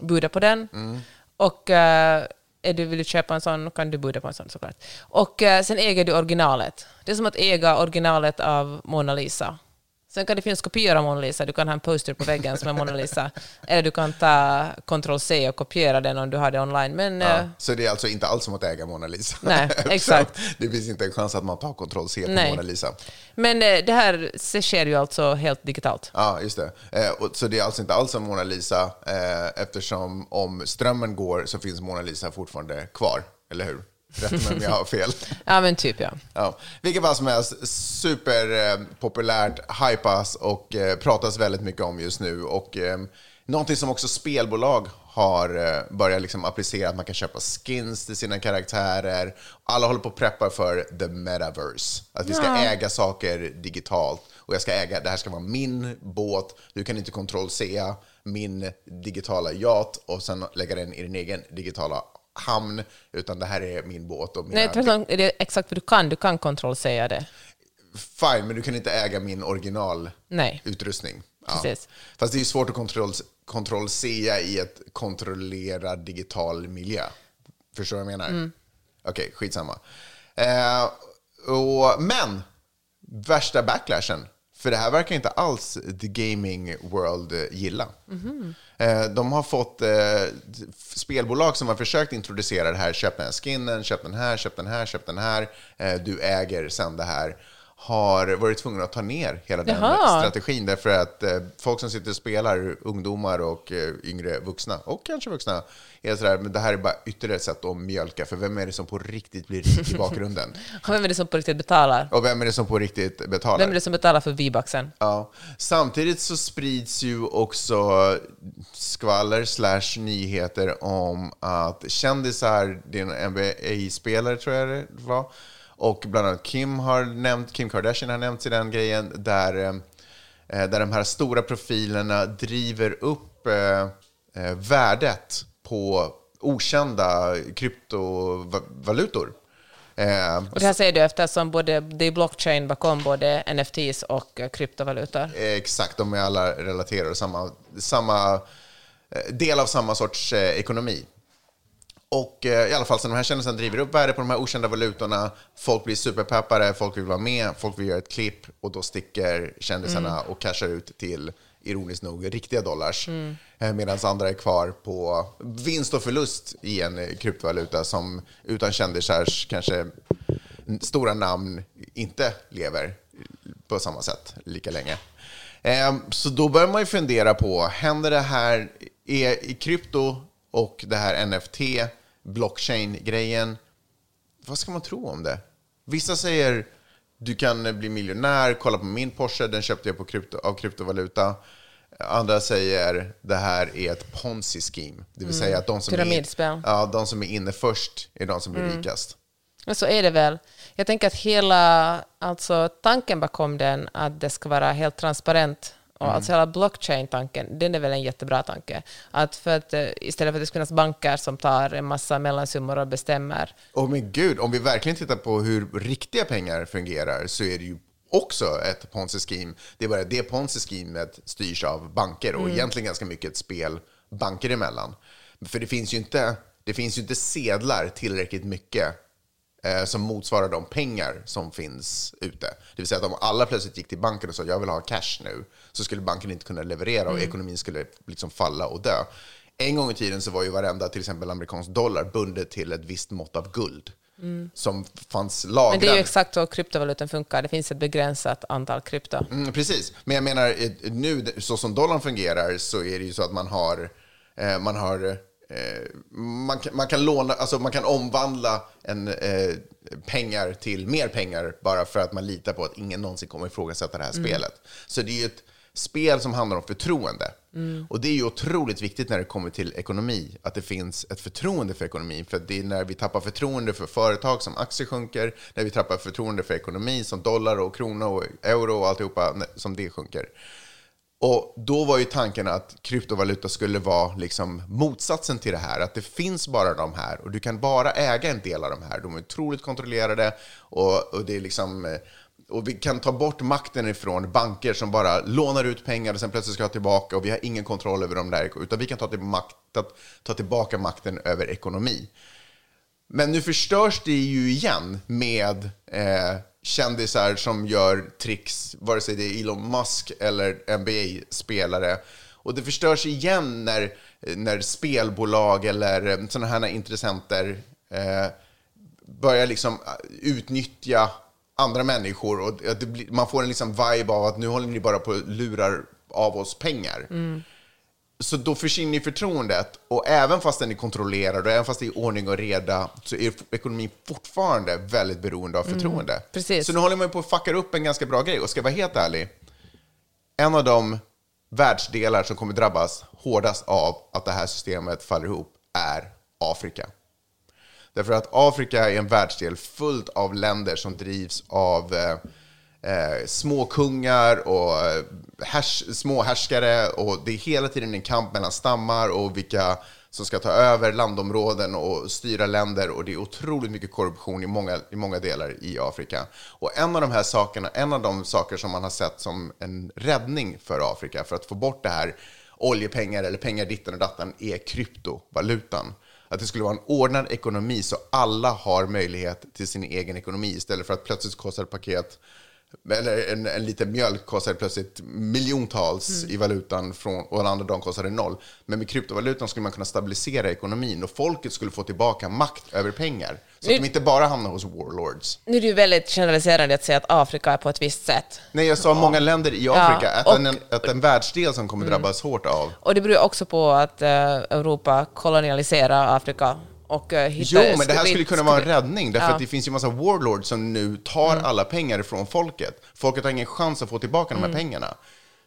E: buda på den. Och eh, är du, vill du köpa en sån kan du buda på en sån såklart. Och eh, sen äger du originalet. Det är som att äga originalet av Mona Lisa. Sen kan det finnas kopior av Mona Lisa. Du kan ha en poster på väggen som är Mona Lisa. Eller du kan ta Ctrl-C och kopiera den om du har det online. Men eh,
D: Ja, så det är alltså inte alls som att äga Mona Lisa?
E: Nej, exakt.
D: det finns inte en chans att man tar kontroll C på
E: Nej.
D: Mona Lisa.
E: Men eh, det här sker ju alltså helt digitalt.
D: Ja, just det. Eh, så det är alltså inte alls som Mona Lisa, eh, eftersom om strömmen går så finns Mona Lisa fortfarande kvar, eller hur? Rätta mig om jag har fel.
E: Ja, men typ ja.
D: Ja, vilket fall som helst, superpopulärt, hypas och eh, pratas väldigt mycket om just nu. Och eh, någonting som också spelbolag har eh, börjat liksom applicera, att man kan köpa skins till sina karaktärer. Alla håller på att preppa för the metaverse, att vi ska äga saker digitalt. Och jag ska äga, det här ska vara min båt, du kan inte kontroll-C min digitala yacht och sen lägga den i din egen digitala hamn, utan det här är min båt och mina
E: Nej, tvärtom är det exakt vad du kan. Du kan kontrollsäga det.
D: Fine, men du kan inte äga min original
E: Nej.
D: utrustning.
E: Precis.
D: Fast det är ju svårt att kontroll, kontroll-C i ett kontrollerad digital miljö. Förstår du vad jag menar?
E: Mm.
D: Okej, skitsamma. Eh, och, men, värsta backlashen. För det här verkar inte alls the gaming world eh, gilla.
E: Mhm.
D: Eh, de har fått eh, spelbolag som har försökt introducera det här. Köp den här skinnen, köp den här, köp den här, köp den här. Du äger sen det här. Har varit tvungna att ta ner hela den
E: Jaha.
D: strategin därför att eh, folk som sitter och spelar, ungdomar och eh, yngre vuxna, och kanske vuxna, är sådär, men det här är bara ytterligare ett sätt att mjölka, för vem är det som på riktigt blir rik i bakgrunden?
E: Och vem är det som på riktigt betalar?
D: Och vem är det som på riktigt betalar?
E: Vem är det som betalar för V-bucksen?
D: Ja. Samtidigt så sprids ju också skvaller slash nyheter om att kändisar, det är en NBA-spelare tror jag det var, och bland annat Kim har nämnt, Kim Kardashian har nämnt i den grejen, där, eh, där de här stora profilerna driver upp eh, eh, värdet på okända kryptovalutor. Eh,
E: Och det här säger du eftersom både, det är blockchain bakom både NFTs och eh, kryptovalutor.
D: Exakt, de är alla relaterade, samma, samma eh, del av samma sorts eh, ekonomi. Och eh, i alla fall, så de här kändisarna driver upp värde på de här okända valutorna. Folk blir superpeppade, folk vill vara med, folk vill göra ett klipp och då sticker kändisarna och cashar ut till, ironiskt nog, riktiga dollars. Eh, Medan andra är kvar på vinst och förlust i en eh, kryptovaluta som utan kändisars kanske stora namn inte lever på samma sätt lika länge. Eh, Så då börjar man ju fundera på, händer det här är i krypto och det här NFT, blockchain-grejen, vad ska man tro om det? Vissa säger du kan bli miljonär, kolla på min Porsche, den köpte jag på krypto, av kryptovaluta. Andra säger det här är ett ponzi-scheme, det vill säga att de som, är, ja, de som är inne först är de som blir
E: Mm.
D: rikast.
E: Men så är det väl. Jag tänker att hela alltså, tanken bakom den, att det ska vara helt transparent, och
D: Mm.
E: alltså hela blockchain-tanken, den är väl en jättebra tanke. Att för att, eh, istället för att det ska finnas banker som tar en massa mellansummor och bestämmer.
D: Och men gud, om vi verkligen tittar på hur riktiga pengar fungerar så är det ju också ett ponzi-scheme. Det är bara det ponzi-schemet styrs av banker och egentligen ganska mycket ett spel banker emellan. För det finns ju inte, det finns ju inte sedlar tillräckligt mycket som motsvarar de pengar som finns ute. Det vill säga att om alla plötsligt gick till banken och sa jag vill ha cash nu, så skulle banken inte kunna leverera och ekonomin skulle liksom falla och dö. En gång i tiden så var ju varenda till exempel amerikansk dollar bundet till ett visst mått av guld som fanns lagrad.
E: Men det är ju exakt så kryptovalutan funkar. Det finns ett begränsat antal krypto.
D: Mm, precis, men jag menar eh, nu så som dollarn fungerar så är det ju så att man har, eh, man har eh, man, kan, man kan låna, alltså man kan omvandla en, eh, pengar till mer pengar bara för att man litar på att ingen någonsin kommer ifrågasätta det här spelet. Så det är ju ett spel som handlar om förtroende. Och det är ju otroligt viktigt när det kommer till ekonomi, att det finns ett förtroende för ekonomin. För det är när vi tappar förtroende för företag som aktier sjunker, när vi tappar förtroende för ekonomi som dollar och krona och euro och alltihopa som det sjunker. Och då var ju tanken att kryptovaluta skulle vara liksom motsatsen till det här. Att det finns bara de här och du kan bara äga en del av de här. De är otroligt kontrollerade och, och det är liksom... Eh, och vi kan ta bort makten ifrån banker som bara lånar ut pengar och sen plötsligt ska ha tillbaka och vi har ingen kontroll över dem där. Utan vi kan ta, till makt, ta, ta tillbaka makten över ekonomi. Men nu förstörs det ju igen med eh, kändisar som gör tricks, vare sig det är Elon Musk eller NBA-spelare. Och det förstörs igen när, när spelbolag eller eh, sådana här intressenter eh, börjar liksom eh, utnyttja andra människor och eh, det blir, man får en liksom vibe av att nu håller ni bara på och lurar av oss pengar. Mm. Så då försvinner ju förtroendet. Och även fast den är kontrollerad och även fast det är ordning och reda så är ekonomin fortfarande väldigt beroende av förtroende.
E: precis.
D: Så nu håller man ju på att fucka upp en ganska bra grej. Och ska jag vara helt ärlig, en av de världsdelar som kommer drabbas hårdast av att det här systemet faller ihop är Afrika. Därför att Afrika är en världsdel fullt av länder som drivs av eh, eh, små kungar och eh, härs, små härskare och det är hela tiden en kamp mellan stammar och vilka som ska ta över landområden och styra länder och det är otroligt mycket korruption i många, i många delar i Afrika. Och en av de här sakerna, en av de saker som man har sett som en räddning för Afrika för att få bort det här oljepengar eller pengar ditten och datten är kryptovalutan. Att det skulle vara en ordnad ekonomi så alla har möjlighet till sin egen ekonomi istället för att plötsligt kostar ett paket eller en, en liten mjölk kostar plötsligt miljontals i valutan från, och en andra dag kostar det noll. Men med kryptovalutan skulle man kunna stabilisera ekonomin och folket skulle få tillbaka makt över pengar. Så att de inte bara hamnar hos warlords.
E: Nu är det ju väldigt generaliserande att säga att Afrika är på ett visst sätt.
D: Nej, jag sa många länder i Afrika, att,
E: och-
D: en, att en världsdel som kommer drabbas hårt av.
E: Och det beror också på att eh, Europa kolonialiserar Afrika och uh, hittar...
D: Jo, men det här skulle kunna vara en räddning, därför
E: Ja.
D: att det finns ju massa warlords som nu tar alla pengar ifrån folket. Folket har ingen chans att få tillbaka de här pengarna.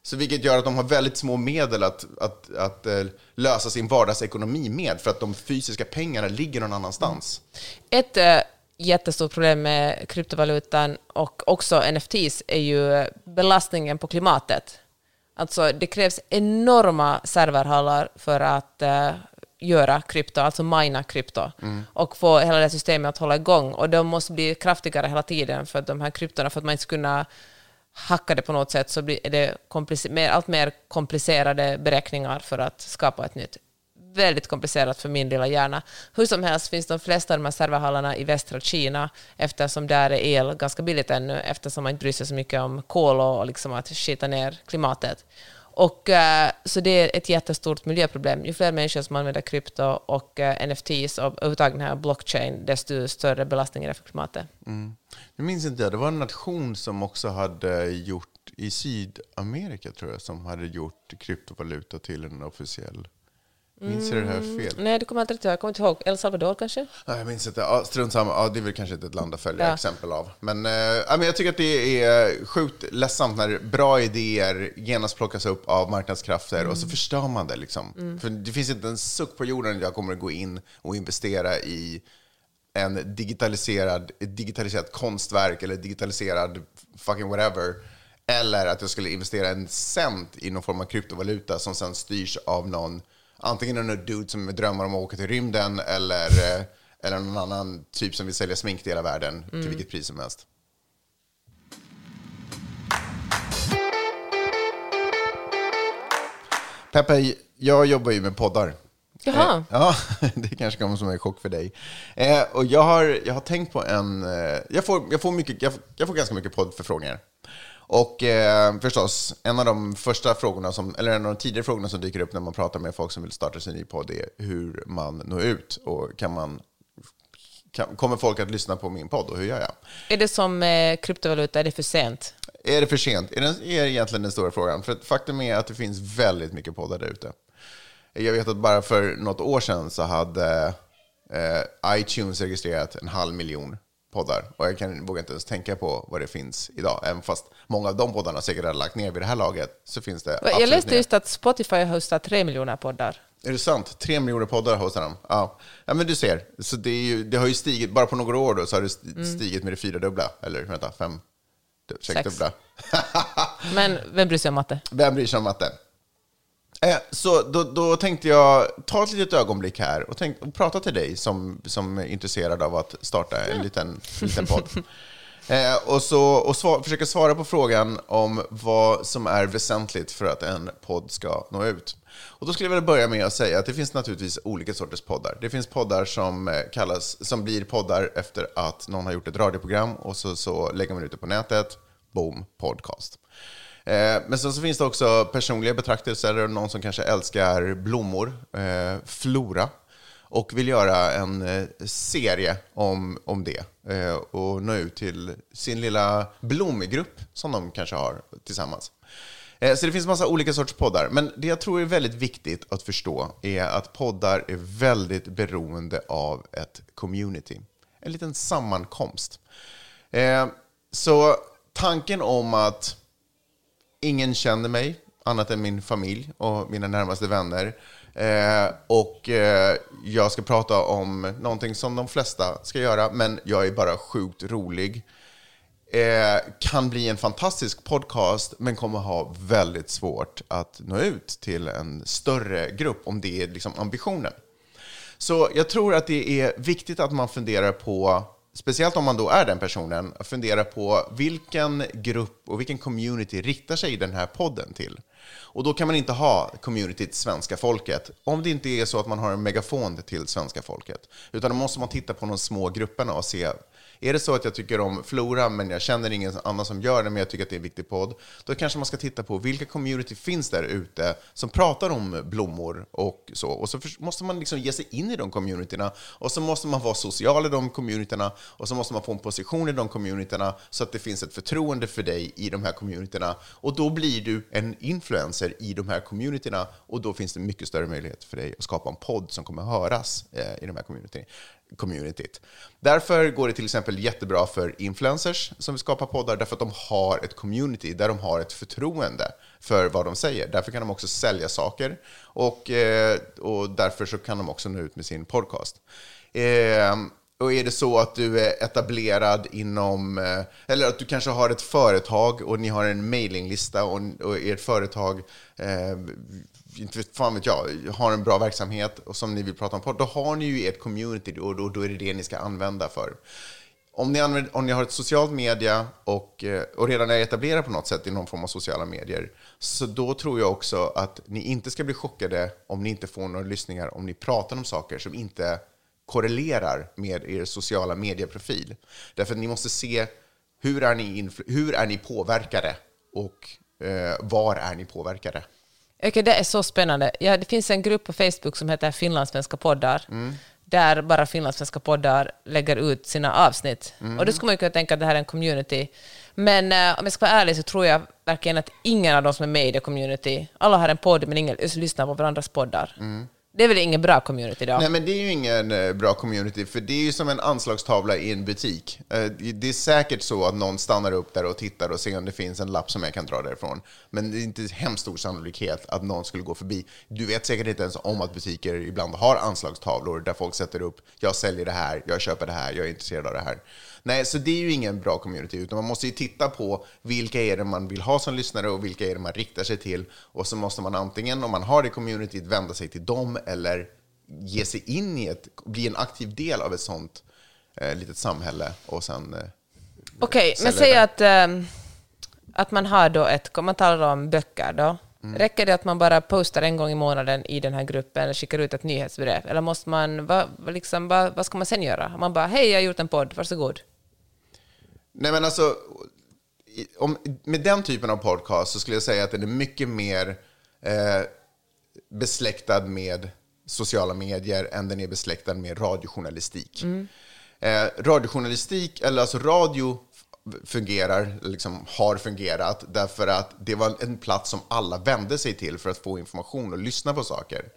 D: Så vilket gör att de har väldigt små medel att, att, att eh, lösa sin vardagsekonomi med, för att de fysiska pengarna ligger någon annanstans.
E: Ett eh, jättestort problem med kryptovalutan och också NFTs är ju eh, belastningen på klimatet. Alltså det krävs enorma serverhallar för att eh, göra krypto, alltså mina krypto, och få hela det systemet att hålla igång. Och de måste bli kraftigare hela tiden för att de här kryptorna, för att man inte ska kunna hacka det på något sätt, så blir det mer, allt mer komplicerade beräkningar för att skapa ett nytt. Väldigt komplicerat för min lilla hjärna. Hur som helst finns de flesta av de här serverhallarna i västra Kina, eftersom där är el ganska billigt ännu, eftersom man inte bryr sig så mycket om kol och liksom att skita ner klimatet. Och, eh, så det är ett jättestort miljöproblem. Ju fler människor som använder krypto och eh, NFTs och överhuvudtaget den här blockchain, desto större belastning är det för klimatet. Mm.
D: Jag minns inte, det var en nation som också hade gjort, i Sydamerika tror jag, som hade gjort kryptovaluta till en officiell. Minns jag det här fel?
E: Nej, det kommer inte ihåg. Jag kommer inte ihåg. El Salvador kanske?
D: Nej, jag minns inte. Ja, strunt samma. Ja, det är väl kanske inte ett land att följa
E: Ja.
D: exempel av. Men, men jag tycker att det är sjukt ledsamt när bra idéer genast plockas upp av marknadskrafter och så förstör man det. Liksom. För det finns inte en suck på jorden där jag kommer att gå in och investera i en digitaliserad, ett digitaliserat konstverk eller digitaliserad fucking whatever. Eller att jag skulle investera en cent i någon form av kryptovaluta som sen styrs av någon, antingen någon dude som drömmer om att åka till rymden eller, eh, eller någon annan typ som vill sälja smink till hela världen till vilket pris som helst. Peppe, jag jobbar ju med poddar.
E: Jaha.
D: Eh, ja, det kanske kommer som en chock för dig. Eh, och jag har, jag har tänkt på en... Eh, jag, får, jag, får mycket, jag, får- jag får ganska mycket poddförfrågningar. Och eh, förstås, en av de första frågorna, som, eller en av de tidigare frågorna som dyker upp när man pratar med folk som vill starta sin ny podd är hur man når ut och kan man... Kan, kommer folk att lyssna på min podd och hur gör jag?
E: Är det som eh, kryptovaluta, är det för sent?
D: Är det för sent? Är det är egentligen den stora frågan. För faktum är att det finns väldigt mycket poddar där ute. Jag vet att bara för något år sedan så hade eh, iTunes registrerat en halv miljon poddar. Och jag kan, vågar inte ens tänka på vad det finns idag. Även fast många av de poddarna säkert har lagt ner vid det här laget så finns det
E: Jag läste
D: ner.
E: just att Spotify har hostat tre miljoner poddar.
D: Är det sant? Tre miljoner poddar hostar de. Ja. ja, men du ser. Så det, ju, det har ju stigit, bara på några år då, så har det st- stigit med det fyradubbla. Eller vänta, fem? Sexdubbla.
E: Men vem bryr sig om matte?
D: Vem bryr sig om matte? Eh, så då, då tänkte jag ta ett litet ögonblick här och, tänk, och prata till dig som, som är intresserad av att starta en liten, en liten podd. Eh, och så, och svar, försöka svara på frågan om vad som är väsentligt för att en podd ska nå ut. Och då skulle jag vilja börja med att säga att det finns naturligtvis olika sorters poddar. Det finns poddar som, eh, kallas, som blir poddar efter att någon har gjort ett radioprogram och så, så lägger man ut det på nätet. Boom, podcast. Eh, men sen så finns det också personliga betraktelser, någon som kanske älskar blommor, eh, flora, och vill göra en eh, serie om, om det och nå ut till sin lilla blomgrupp som de kanske har tillsammans. Så det finns massa olika sorters poddar. Men det jag tror är väldigt viktigt att förstå är att poddar är väldigt beroende av ett community. En liten sammankomst. Så tanken om att ingen känner mig annat än min familj och mina närmaste vänner. Eh, och eh, jag ska prata om någonting som de flesta ska göra, men jag är bara sjukt rolig. Eh, kan bli en fantastisk podcast, men kommer ha väldigt svårt att nå ut till en större grupp om det är liksom ambitionen. Så jag tror att det är viktigt att man funderar på, speciellt om man då är den personen, fundera på vilken grupp och vilken community riktar sig den här podden till. Och då kan man inte ha communityt svenska folket, om det inte är så att man har en megafon till svenska folket. Utan då måste man titta på de små grupperna och se, är det så att jag tycker om Flora, men jag känner ingen annan som gör det, men jag tycker att det är en viktig podd, då kanske man ska titta på vilka community finns där ute som pratar om blommor och så. Och så måste man liksom ge sig in i de communityna, och så måste man vara social i de communityna, och så måste man få en position i de communityna, så att det finns ett förtroende för dig i de här communityna. Och då blir du en influencer i de här communityna, och då finns det mycket större möjlighet för dig att skapa en podd som kommer höras eh, i de här communityna communityt. Därför går det till exempel jättebra för influencers som vill skapa poddar, därför att de har ett community där de har ett förtroende för vad de säger. Därför kan de också sälja saker och, eh, och därför så kan de också nå ut med sin podcast. Ehm, och är det så att du är etablerad inom, eh, eller att du kanske har ett företag och ni har en mailinglista och, och ert företag, eh, inte vet, fan vet jag, har en bra verksamhet och som ni vill prata om då har ni ju ert community och då, då är det det ni ska använda för. Om ni, använder, om ni har ett socialt media och, eh, och redan är etablerade på något sätt i någon form av sociala medier, så då tror jag också att ni inte ska bli chockade om ni inte får några lyssningar om ni pratar om saker som inte korrelerar med er sociala medieprofil. Därför att ni måste se hur är ni, hur är ni påverkade och eh, var är ni påverkade?
E: Okej, det är så spännande. Ja, det finns en grupp på Facebook som heter Finlandssvenska poddar, där bara finlandssvenska poddar lägger ut sina avsnitt. Och då skulle man ju kunna tänka att det här är en community. Men eh, om jag ska vara ärlig så tror jag verkligen att ingen av de som är med i det community, alla har en podd men ingen lyssnar på varandras poddar. Det är väl ingen bra community då?
D: Nej, men det är ju ingen eh, bra community, för det är ju som en anslagstavla i en butik. Eh, det är säkert så att någon stannar upp där och tittar och ser om det finns en lapp som jag kan dra därifrån. Men det är inte hemskt stor sannolikhet att någon skulle gå förbi. Du vet säkert inte ens om att butiker ibland har anslagstavlor där folk sätter upp jag säljer det här, jag köper det här, jag är intresserad av det här. Nej, så det är ju ingen bra community, utan man måste ju titta på vilka är det man vill ha som lyssnare och vilka är det man riktar sig till. Och så måste man antingen, om man har det communityt, vända sig till dem eller ge sig in i ett, bli en aktiv del av ett sånt eh, litet samhälle och sen... Eh,
E: Okej, men
D: säljer
E: säg att, ehm, att man har då ett, om man talar om böcker då,
D: Mm.
E: räcker det att man bara postar en gång i månaden i den här gruppen eller skickar ut ett nyhetsbrev? Eller måste man, vad, vad liksom, vad, vad ska man sen göra? Man bara, hej, jag har gjort en podd, varsågod.
D: Nej, men alltså, om, med den typen av podcast så skulle jag säga att den är mycket mer eh, besläktad med sociala medier än den är besläktad med radiojournalistik. Eh, radiojournalistik, eller alltså radio fungerar, liksom har fungerat, därför att det var en plats som alla vände sig till för att få information och lyssna på saker.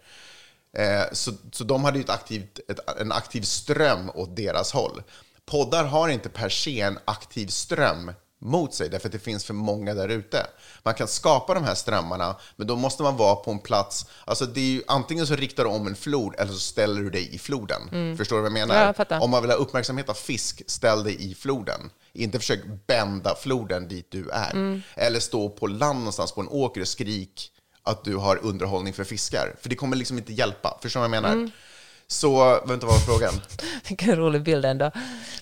D: Eh, så, så de hade ju ett aktivt, ett, en aktiv ström åt deras håll. Poddar har inte per se en aktiv ström mot sig, därför att det finns för många där ute. Man kan skapa de här strömmarna, men då måste man vara på en plats... Alltså det är ju, antingen så riktar du om en flod, eller så ställer du dig i floden. Förstår du vad jag menar?
E: Ja,
D: om man vill ha uppmärksamhet av fisk, ställ dig i floden. Inte försök bända floden dit du är. Eller stå på land någonstans på en åker och skrik att du har underhållning för fiskar. För det kommer liksom inte hjälpa. Förstår du vad jag menar? Så, vänta, vad var frågan?
E: Vilken rolig bild ändå.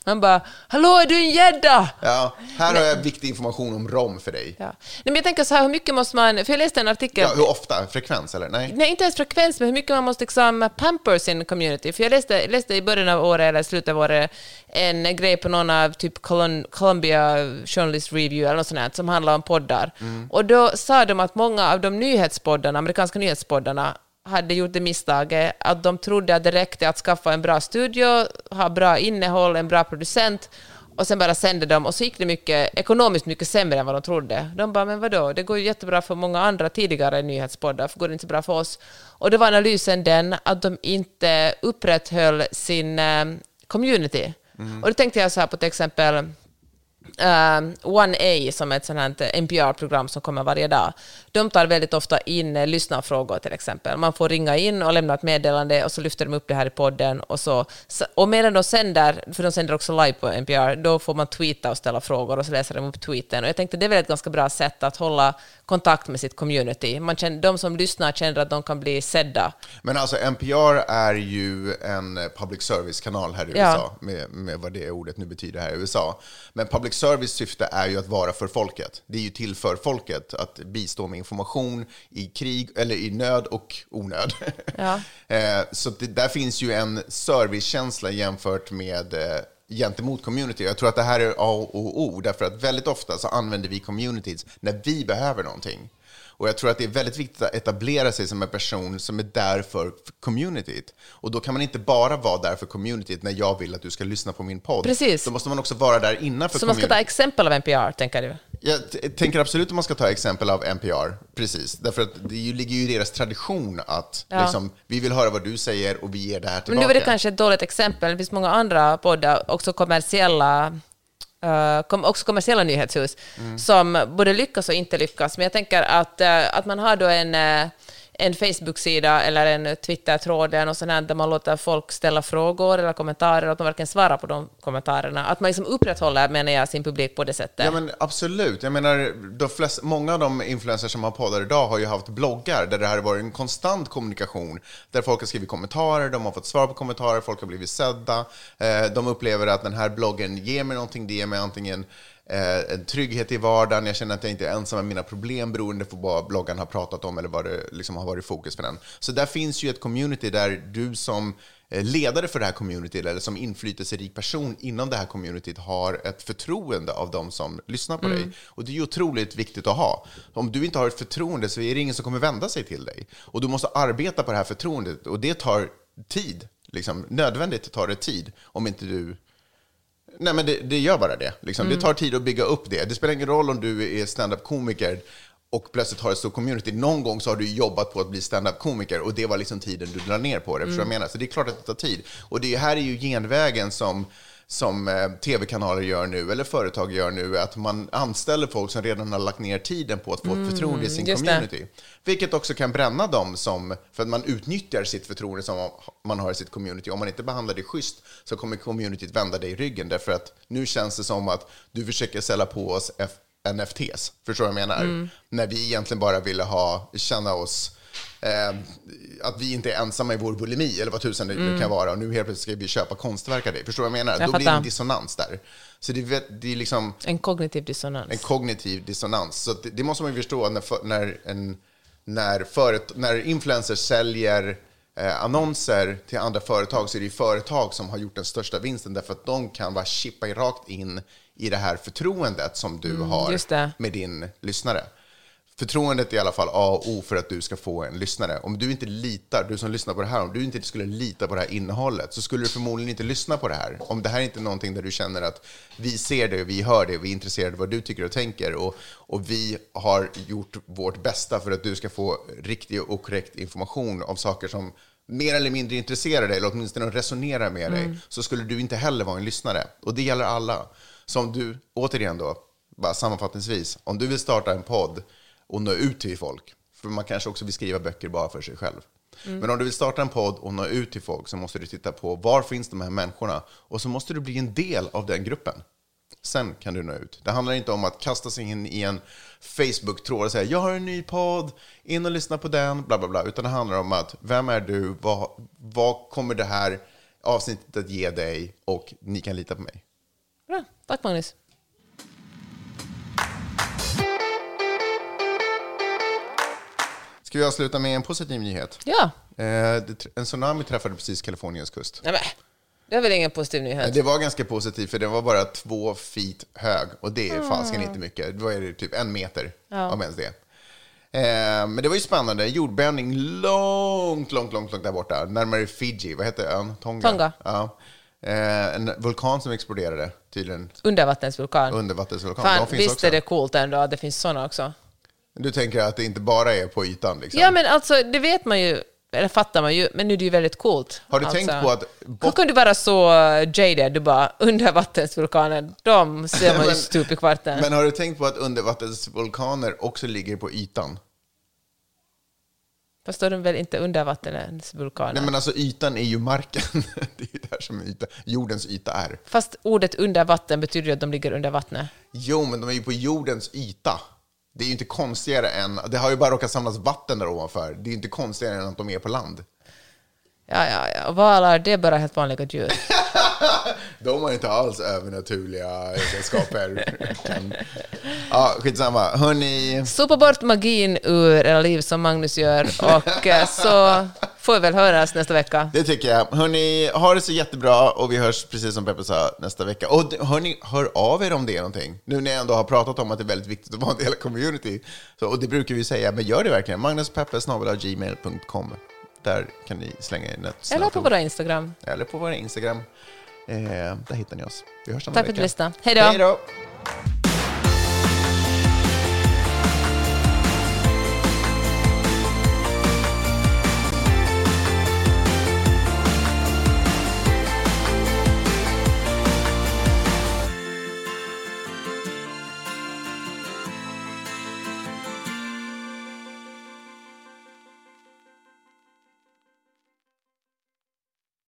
E: Man bara, hallå, är du en gädda?
D: Ja, här har jag viktig information om rom för dig.
E: Ja. Nej, men jag tänker så här, hur mycket måste man... För jag läste en artikel...
D: Ja, hur ofta? Frekvens eller? Nej?
E: Nej, inte ens frekvens, men hur mycket man måste liksom pamper sin community. För jag läste, läste i början av året, eller slutet av året, en grej på någon av typ Colum- Columbia Journalist Review eller något sånt här, som handlar om poddar. Och då sa de att många av de nyhetspoddarna, amerikanska nyhetspoddarna, hade gjort det misstaget att de trodde att det räckte att skaffa en bra studio, ha bra innehåll, en bra producent och sen bara sände de och så gick det mycket, ekonomiskt mycket sämre än vad de trodde. De bara, men vadå, det går ju jättebra för många andra tidigare nyhetspoddar, varför går det inte så bra för oss? Och då var analysen den att de inte upprätthöll sin eh, community. Och då tänkte jag så här på till exempel Eh, uh, 1A, som är ett sånt här NPR-program som kommer varje dag, de tar väldigt ofta in uh, lyssnarfrågor till exempel. Man får ringa in och lämna ett meddelande och så lyfter de upp det här i podden. Och, så- och medan de sänder, för de sänder också live på NPR, då får man tweeta och ställa frågor och så läser de upp tweeten. Och jag tänkte det är väl ett ganska bra sätt att hålla kontakt med sitt community. Man känner, de som lyssnar känner att de kan bli sedda.
D: Men alltså NPR är ju en eh, public service-kanal här i
E: Ja.
D: USA, med, med vad det ordet nu betyder här i USA. Men public service syfte är ju att vara för folket. Det är ju till för folket, att bistå med information i krig, eller i nöd och onöd.
E: Ja.
D: Eh, Så det, där finns ju en servicekänsla jämfört med eh, gentemot community. Jag tror att det här är A och O, därför att väldigt ofta så använder vi communities när vi behöver någonting. Och jag tror att det är väldigt viktigt att etablera sig som en person som är där för communityt. Och då kan man inte bara vara där för communityt när jag vill att du ska lyssna på min podd.
E: Precis.
D: Då måste man också vara där innanför
E: Så man ska ta exempel av NPR, tänker du?
D: Jag tänker absolut att man ska ta exempel av NPR, precis. Därför att det ligger ju i deras tradition att
E: Ja.
D: liksom, vi vill höra vad du säger och vi ger det här
E: Men
D: tillbaka.
E: nu var det kanske ett dåligt exempel. Det finns många andra poddar, också kommersiella, eh, kom, också kommersiella nyhetshus, som både lyckas och inte lyckas. Men jag tänker att, eh, att man har då en, eh, en Facebook-sida eller en Twitter-tråd eller något sånt här, där man låter folk ställa frågor eller kommentarer och att man verkligen svarar på de kommentarerna. Att man liksom upprätthåller, menar jag, sin publik på det sättet.
D: Ja, men absolut. Jag menar, de flest, många av de influencers som har poddar idag har ju haft bloggar där det här har varit en konstant kommunikation. Där folk har skrivit kommentarer, de har fått svar på kommentarer, folk har blivit sedda. Eh, de upplever att den här bloggen ger mig någonting, det ger mig antingen en trygghet i vardagen, jag känner att jag inte är ensam med mina problem beroende på vad bloggen har pratat om eller vad det liksom har varit fokus för den. Så där finns ju ett community där du som eh, ledare för det här communityt eller som inflytelserik person inom det här communityt har ett förtroende av de som lyssnar på dig. Och det är ju otroligt viktigt att ha. Om du inte har ett förtroende så är det ingen som kommer vända sig till dig. Och du måste arbeta på det här förtroendet och det tar tid. Liksom, nödvändigt tar det tid om inte du Nej, men det, det gör bara det. Liksom. Det tar tid att bygga upp det. Det spelar ingen roll om du är stand-up-komiker och plötsligt har ett stort community. Någon gång så har du jobbat på att bli stand-up-komiker och det var liksom tiden du drar ner på det. Vad jag menar? Så det är klart att det tar tid. Och det här är ju genvägen som som eh, tv-kanaler gör nu, eller företag gör nu, att man anställer folk som redan har lagt ner tiden på att få ett förtroende i sin
E: just det.
D: community. Vilket också kan bränna dem som, för att man utnyttjar sitt förtroende som man har i sitt community. Om man inte behandlar det schysst så kommer communityt vända dig i ryggen därför att nu känns det som att du försöker sälja på oss NFTs. Förstår du vad jag menar? När vi egentligen bara ville ha, känna oss eh, att vi inte är ensamma i vår bulimi, eller vad tusan det nu kan vara. Och nu helt plötsligt ska vi köpa konstverk av dig. Förstår du vad jag menar?
E: Jag
D: Då blir det
E: fattar.
D: en dissonans där. Så det, det är liksom
E: En kognitiv dissonans.
D: en kognitiv dissonans. Så det, det måste man ju förstå när, för, när, en, när, föret, när influencers säljer eh, annonser till andra företag så är det ju företag som har gjort den största vinsten därför att de kan bara chippa rakt in i det här förtroendet som du har
E: Mm, det.
D: med din lyssnare. Förtroendet är i alla fall A och O för att du ska få en lyssnare. Om du inte litar, du som lyssnar på det här, om du inte skulle lita på det här innehållet så skulle du förmodligen inte lyssna på det här. Om det här inte är någonting där du känner att vi ser det, vi hör det, vi är intresserade av vad du tycker och tänker och, och vi har gjort vårt bästa för att du ska få riktig och korrekt information om saker som mer eller mindre intresserar dig eller åtminstone resonerar med dig så skulle du inte heller vara en lyssnare. Och det gäller alla. Så om du, återigen då, bara sammanfattningsvis, om du vill starta en podd och nå ut till folk, för man kanske också vill skriva böcker bara för sig själv. Men om du vill starta en podd och nå ut till folk så måste du titta på var finns de här människorna och så måste du bli en del av den gruppen. Sen kan du nå ut. Det handlar inte om att kasta sig in i en Facebook-tråd och säga jag har en ny podd, in och lyssna på den, bla bla bla. Utan det handlar om att vem är du, vad, vad kommer det här avsnittet att ge dig och ni kan lita på mig.
E: Bra. Tack Magnus.
D: Ska vi avsluta med en positiv nyhet?
E: Ja.
D: Eh, en tsunami träffade precis Kaliforniens kust.
E: Nej, men, det är väl ingen positiv nyhet?
D: Det var ganska positivt för den var bara två feet hög och det är fasken inte mycket. Det typ en meter, om ens det. Eh, men det var ju spännande. Jordbävning långt, långt, långt, långt där borta. Närmare Fiji. Vad heter ön? Tonga?
E: Tonga.
D: Ja. Eh, en vulkan som exploderade, tydligen.
E: Undervattensvulkan.
D: Undervattensvulkan.
E: Fan, visst
D: också.
E: är det coolt ändå att det finns sådana också.
D: Du tänker att det inte bara är på ytan? Liksom.
E: Ja, men alltså det vet man ju, eller fattar man ju, men nu är det ju väldigt coolt.
D: Har du
E: alltså,
D: tänkt på att...
E: Hur kan du vara så uh, jaded? Du bara, undervattensvulkaner, de ser man ju stup i kvarten.
D: men har du tänkt på att undervattensvulkaner också ligger på ytan?
E: Fast då är de väl inte undervattensvulkaner?
D: Nej, men alltså ytan är ju marken. det är ju där som yta, jordens yta är.
E: Fast ordet under vatten betyder ju att de ligger under vattnet.
D: Jo, men de är ju på jordens yta. Det är ju inte konstigare än... Det har ju bara råkat samlas vatten där ovanför. Det är ju inte konstigare än att de är på land.
E: Ja, ja, ja. Valar, det är bara helt vanliga djur.
D: De har inte alls övernaturliga egenskaper. Kan- ja, skitsamma. Hörni,
E: Sopa bort magin ur era liv som Magnus gör och eh, så får vi väl höras nästa vecka.
D: det tycker jag. Hörni, ha det så jättebra och vi hörs precis som Peppe sa nästa vecka. Och hörni, hör av er om det är någonting. Nu när jag ändå har pratat om att det är väldigt viktigt att vara en del av community. Så, och det brukar vi säga, men gör det verkligen. magnuspeppe.gmail.com Där kan ni slänga in ett
E: Eller på våra Instagram.
D: Eller på vår Instagram. Eh, där hittar ni oss. Vi hörs
E: Tack för att
D: vecka.
E: du lyssnade.
D: Hej då!